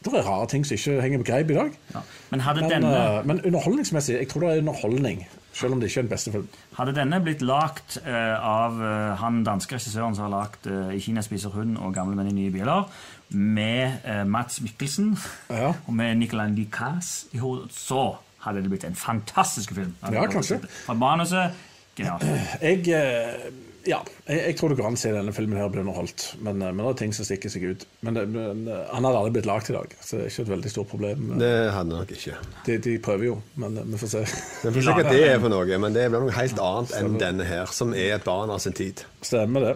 det er rare ting som ikke henger på greip i dag. Ja. Men Men, denne, eh, men underholdningsmessig, jeg tror det er underholdning. Selv om det ikke er den beste film. hadde denne blitt lagt uh, av uh, han danske regissøren som har lagt uh, 'I Kina spiser hund' og 'Gamle menn i nye biler', med eh, Mats Mikkelsen Ja. og med Nicolai Nicas i hodet, så hadde det blitt en fantastisk film. Ja, kanskje. Fra manuset genialt. Jeg, eh, ja, jeg, jeg tror det går an å se denne filmen her bli underholdt. Men, eh, men det er ting som stikker seg ut. Men, det- men eh, han hadde aldri blitt lagd i dag, så det er ikke et veldig stort problem. Det hadde nok ikke. De, de prøver jo, men vi får se. Vi får se hva det er for noe, men det blir noe helt annet enn denne her, som er et barn av sin tid. Stemmer det.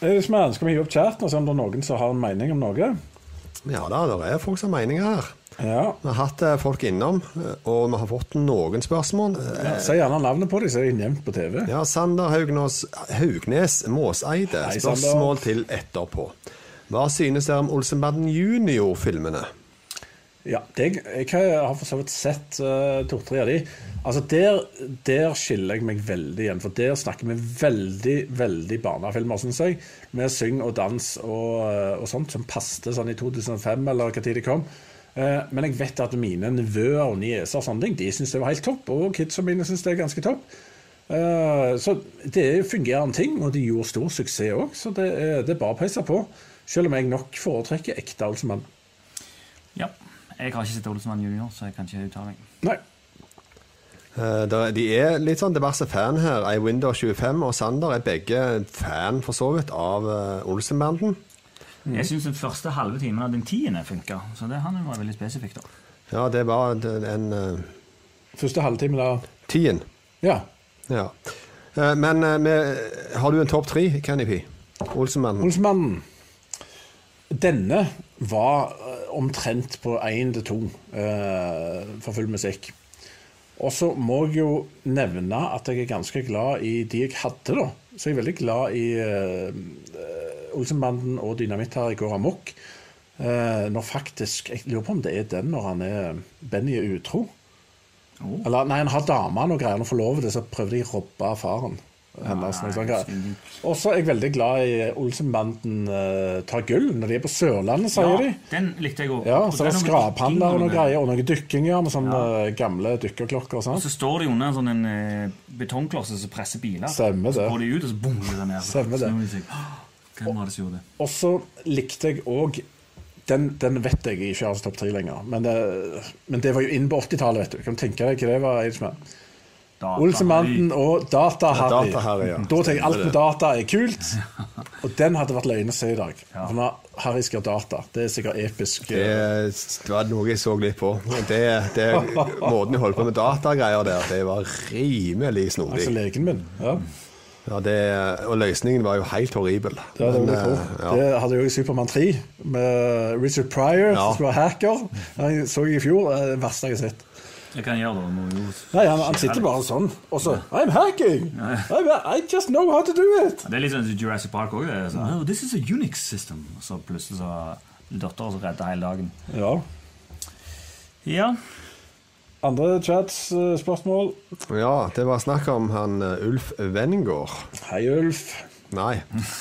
Eh, vi skal vi hive opp chatten og se om det er noen som har en mening om noe? Ja da, det er folk som har meninger her. Ja. Vi har hatt eh, folk innom, eh, og vi har fått noen spørsmål. Ja si gjerne navnet på dem, så er de nevnt på TV. Ja, Sander Haugnes, Haugnes Måseide. Hei, Spørsmål til etterpå. Hva synes dere om Olsenbanden Junior-filmene? Ja, det, jeg har for så vidt sett uh, to-tre av de. Altså der, der skiller jeg meg veldig igjen, for der snakker vi veldig veldig barnefilmer, syns jeg. Med syng og dans og, eh, og sånt som passet sånn i 2005, eller hva tid det kom. Uh, men jeg vet at mine nevøer og nieser og sånne ting, de syns det var helt topp. Og kidsa mine syns det er ganske topp. Uh, så det er fungerende ting, og de gjorde stor suksess òg, så det det er bare å peise på. Selv om jeg nok foretrekker ekte Olsenmann. Ja. Jeg har ikke sett Olsenmann junior, så jeg kan ikke uttale meg. Nei. Uh, der- De er litt sånn diverse fan her. Eiwinder 25 og Sander er begge fan, for så vidt, av uh, Olsenbanden. Jeg syns den første halve timen av den tiende funka, så det han var veldig spesifikt. da. Ja, det var en uh, Første halvtime da tien. Ja. Ja. Uh, men eh, med, har du en topp tre, Kenny P? Olsenbanden? Olsmannen. Denne var eh, omtrent på én til to eh, for full musikk. Og så må jeg jo nevne at jeg er ganske glad i de jeg hadde, da. Så jeg er veldig glad i eh, Olsenbanden og Dynamitt her i går amok. Uh, når faktisk Jeg lurer på om det er den når han er Benny er utro. Oh. Eller nei, han har dame og greier, han forlover det, så prøver de å robbe faren hennes. svinning. Og så er jeg veldig glad i Olsenbanden uh, tar gull når de er på Sørlandet, sier de. den likte jeg òg. Ja, så er det skraphandler og noen greier, og noen dykkinger med sånne ja. gamle dykkerklokker og Og sånn. så står de under en sånn en, eh, betongklosse som presser biler. Stemmer det. Så går de ut, og så bommer de ned. Stemmer det. Hvem var det som gjorde det? Og så likte jeg òg den, den vet jeg ikke har topp tre lenger, men det, men det var jo inn på 80-tallet, vet du. Kan tenke deg hva det var? Data- og Data-Harry. Data-Harry, ja. Da tenker jeg alt med data er kult. Og den hadde vært løgn å se i dag. For nå, Harry skal ha data, det er sikkert episk. Det, det var noe jeg så litt på. Det, det, måten de holdt på med datagreier der, det var rimelig Altså snodig. legen min. Ja, Ja, det, og løsningen var jo helt horribel. det, hadde Men, eh, ja. det hadde jeg jo i Supermann 3, med Richard Pryor, Ja. som skulle være hacker. Jeg så jeg i fjor. Det det verste jeg har sett. Jeg kan gjøre det. Må Nei, han, han sitter bare sånn, og så I'm hacking! I, I just know how to do it! Det er litt sånn Jurassic Park òg. Oh, this is a Unix system. Og så plutselig så dattera som redder hele dagen. Ja. Ja. Andre chats-spørsmål? ja, det var snakk om han eh, Ulf Wengård. Hei, Ulf. Nei.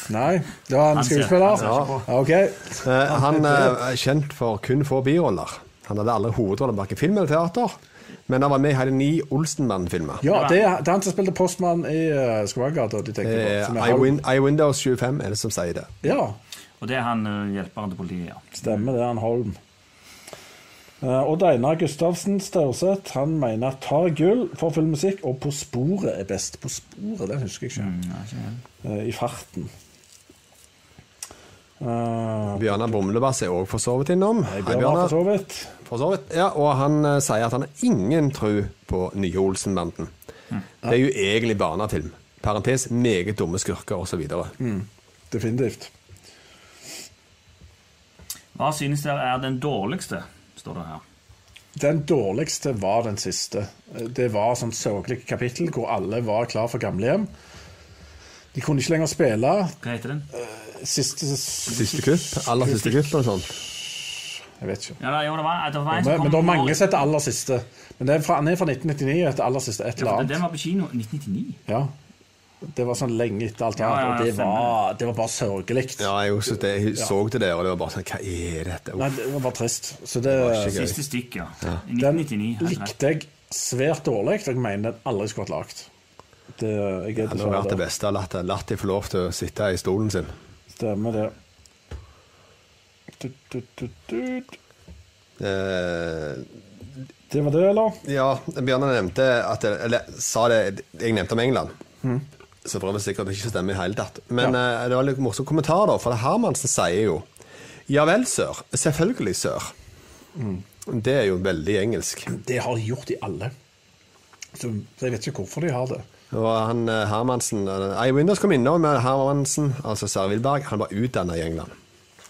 Nei, det var en Han skuespiller? Ja, ok. Eh, han eh, er kjent for kun få biroller. Han hadde alle hovedroller bak i film eller teater, men han var med i hele ni Olsenmann-filmer. Ja, det er, det er han som spilte postmann i uh, Skvagata. De tenker på. som er Eh, iWindows 25 er det som sier det. Ja, Og det er han uh, hjelperen til politiet. ja. stemmer det. er Han Holm. Uh, Odd Einar Gustavsen Staurseth han mener at tar gull for filmmusikk, og På sporet er best. På sporet, den husker jeg ikke. Mm, ikke. Eh, I farten. Uh, Bjørnar Bomlebass er òg for så vidt innom. Hei, Bjørnar. For så vidt. Ja, og han eh, sier at han har ingen tro på nye Olsenbanden. Det er jo egentlig barnefilm. Parentes meget dumme skurker osv. Mm. Definitivt. Hva synes dere er den dårligste, står det her. Den dårligste var den siste. Det var sånn sørgelig kapittel hvor alle var klar for gamlehjem. De kunne ikke lenger spille. Hva heter den? Siste Siste kupp. Aller siste kupp og sånt. Jeg vet ikke. Ja, da, jo, det var, det var en Men, som men det var mange som heter aller siste. Men det er fra, han er fra 1999, etter aller siste et eller annet. Den var på kino 1999. Ja. Det var sånn lenge etter alt Ja, annet, ja, og det var, det var bare sørgelig. Ja, jeg, også, det, jeg så det der, og det var bare sånn Hva er dette? Nei, det var bare trist. Så det, gøy. Siste stikk, ja. I den 1999. helt likte jeg svært dårlig. og Jeg mener den aldri skulle vært lagd. Det, jeg er Det hadde vært det beste. Latt, latt de få lov til å sitte i stolen sin. Stemmer det. Det var det, eller? ja, Bjørnar nevnte at Eller sa det Jeg nevnte om England. Så for det sikkert ikke stemmer i hele tatt. Men eh, det var litt morsom kommentar, da. For Hermansen sier jo Ja vel, sør. Selvfølgelig, sør. Det er jo veldig engelsk. Det har de gjort i alle. Så, jeg vet ikke hvorfor de har det. Og han eh, Hermansen Ei Windows kom innom med Hermansen, altså Sverre Wilberg. Han var utdanna i England.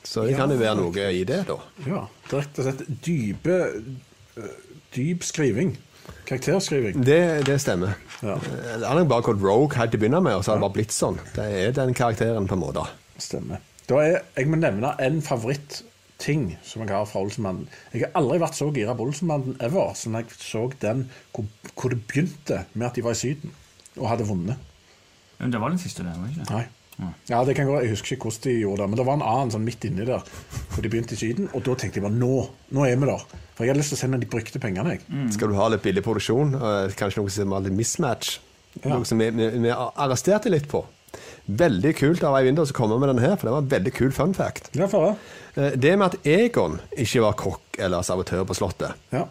Så det Ja, kan jo være noe i det, da. Ja, Direkte sett rett og slett dype øh, Dyp skriving. Karakterskriving. Det, det stemmer. Ja. Eh, Han har bare gått rogue helt til å begynne med, og så har det bare blitt sånn. Det er den karakteren, på en måte. Stemmer. Da er, jeg må nevne en favoritting som jeg har fra Olsenmannen. Jeg har aldri vært så gira på Olsenmannen ever som jeg så den hvor, hvor det begynte med at de var i Syden og hadde vunnet. Men det var den siste, det. var det ikke? Nei. Ja, det kan gå. Jeg husker ikke hvordan de gjorde det, men det var en annen sånn midt inni der For de begynte i Syden, og da tenkte jeg bare nå, nå er vi der. For jeg hadde lyst til å se når de brukte pengene. jeg. Skal du ha litt billig produksjon, kanskje noe som er litt mismatch, Ja. noe som vi, vi, vi arresterte litt på. Veldig kult av Eivind å komme med den her, for det var en veldig kul fun fact. Ja, for det. Eh, Det med at Egon ikke var kokk eller sabotør på Slottet, Ja.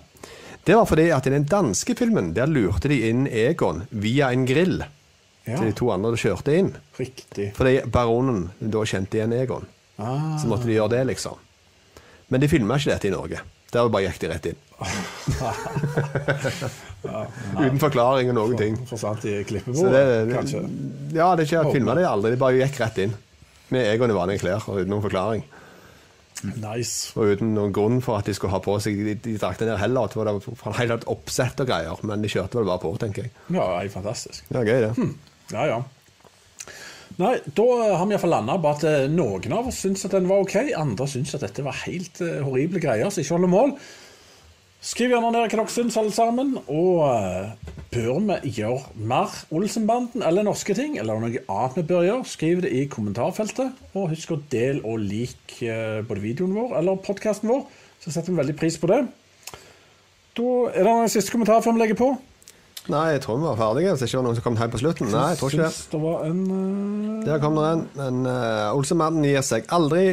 det var fordi at i den danske filmen der lurte de inn Egon via en grill. Til de to andre du kjørte inn. Riktig. Fordi baronen da kjente igjen Egon. Ah. Så måtte de gjøre det, liksom. Men de filma ikke dette i Norge. Der bare gikk de rett inn. Uten forklaring og noen ting. Forsvant i klippebordet, det, kanskje. ja, det er ikke filma det aldri. De bare gikk rett inn. Med Egon i vanlige klær og uten noen forklaring. Nice. Og uten noen grunn for at de skulle ha på seg De, de drakk det ned heller. Det var helt oppsett og greier, men de kjørte vel bare på, tenker jeg. Ja, er fantastisk. Det var gøy, det. Ja, ja. Nei, da har vi iallfall landa på at eh, noen av oss syns at den var ok, andre syns at dette var helt uh, horrible greier som ikke holder mål. Skriv gjerne ned hva dere syns, alle sammen. Og uh, bør vi gjøre mer Olsenbanden eller norske ting? Eller noe annet vi bør gjøre? Skriv det i kommentarfeltet. Og husk å dele og like uh, både videoen vår eller podkasten vår. Så setter vi veldig pris på det. Da er det en siste kommentar før vi legger på. Nei, jeg tror vi var ferdige. Hvis det ikke var noen som kom hjem på slutten. Nei, jeg tror ikke det. Det var en uh... Der kom det en. Men uh, Olsemannen gir seg aldri.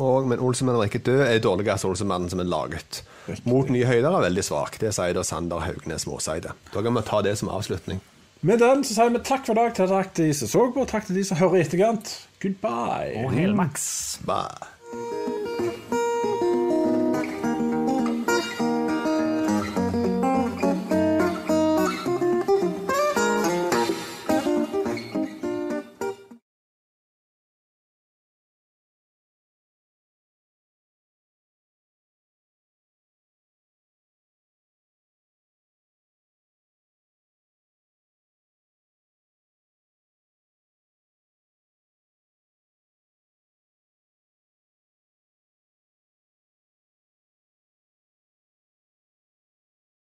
Og, men Olsemannen er ikke død, er dårligste Olsemannen som er laget. Mot nye høyder er veldig svak. Det sier da Sander Haugnes Måseide. Da kan vi ta det som avslutning. Med den så sier vi takk for i dag til takk til de som så på, takk til de som hører i etterkant. Goodbye. Og hel maks. Bye.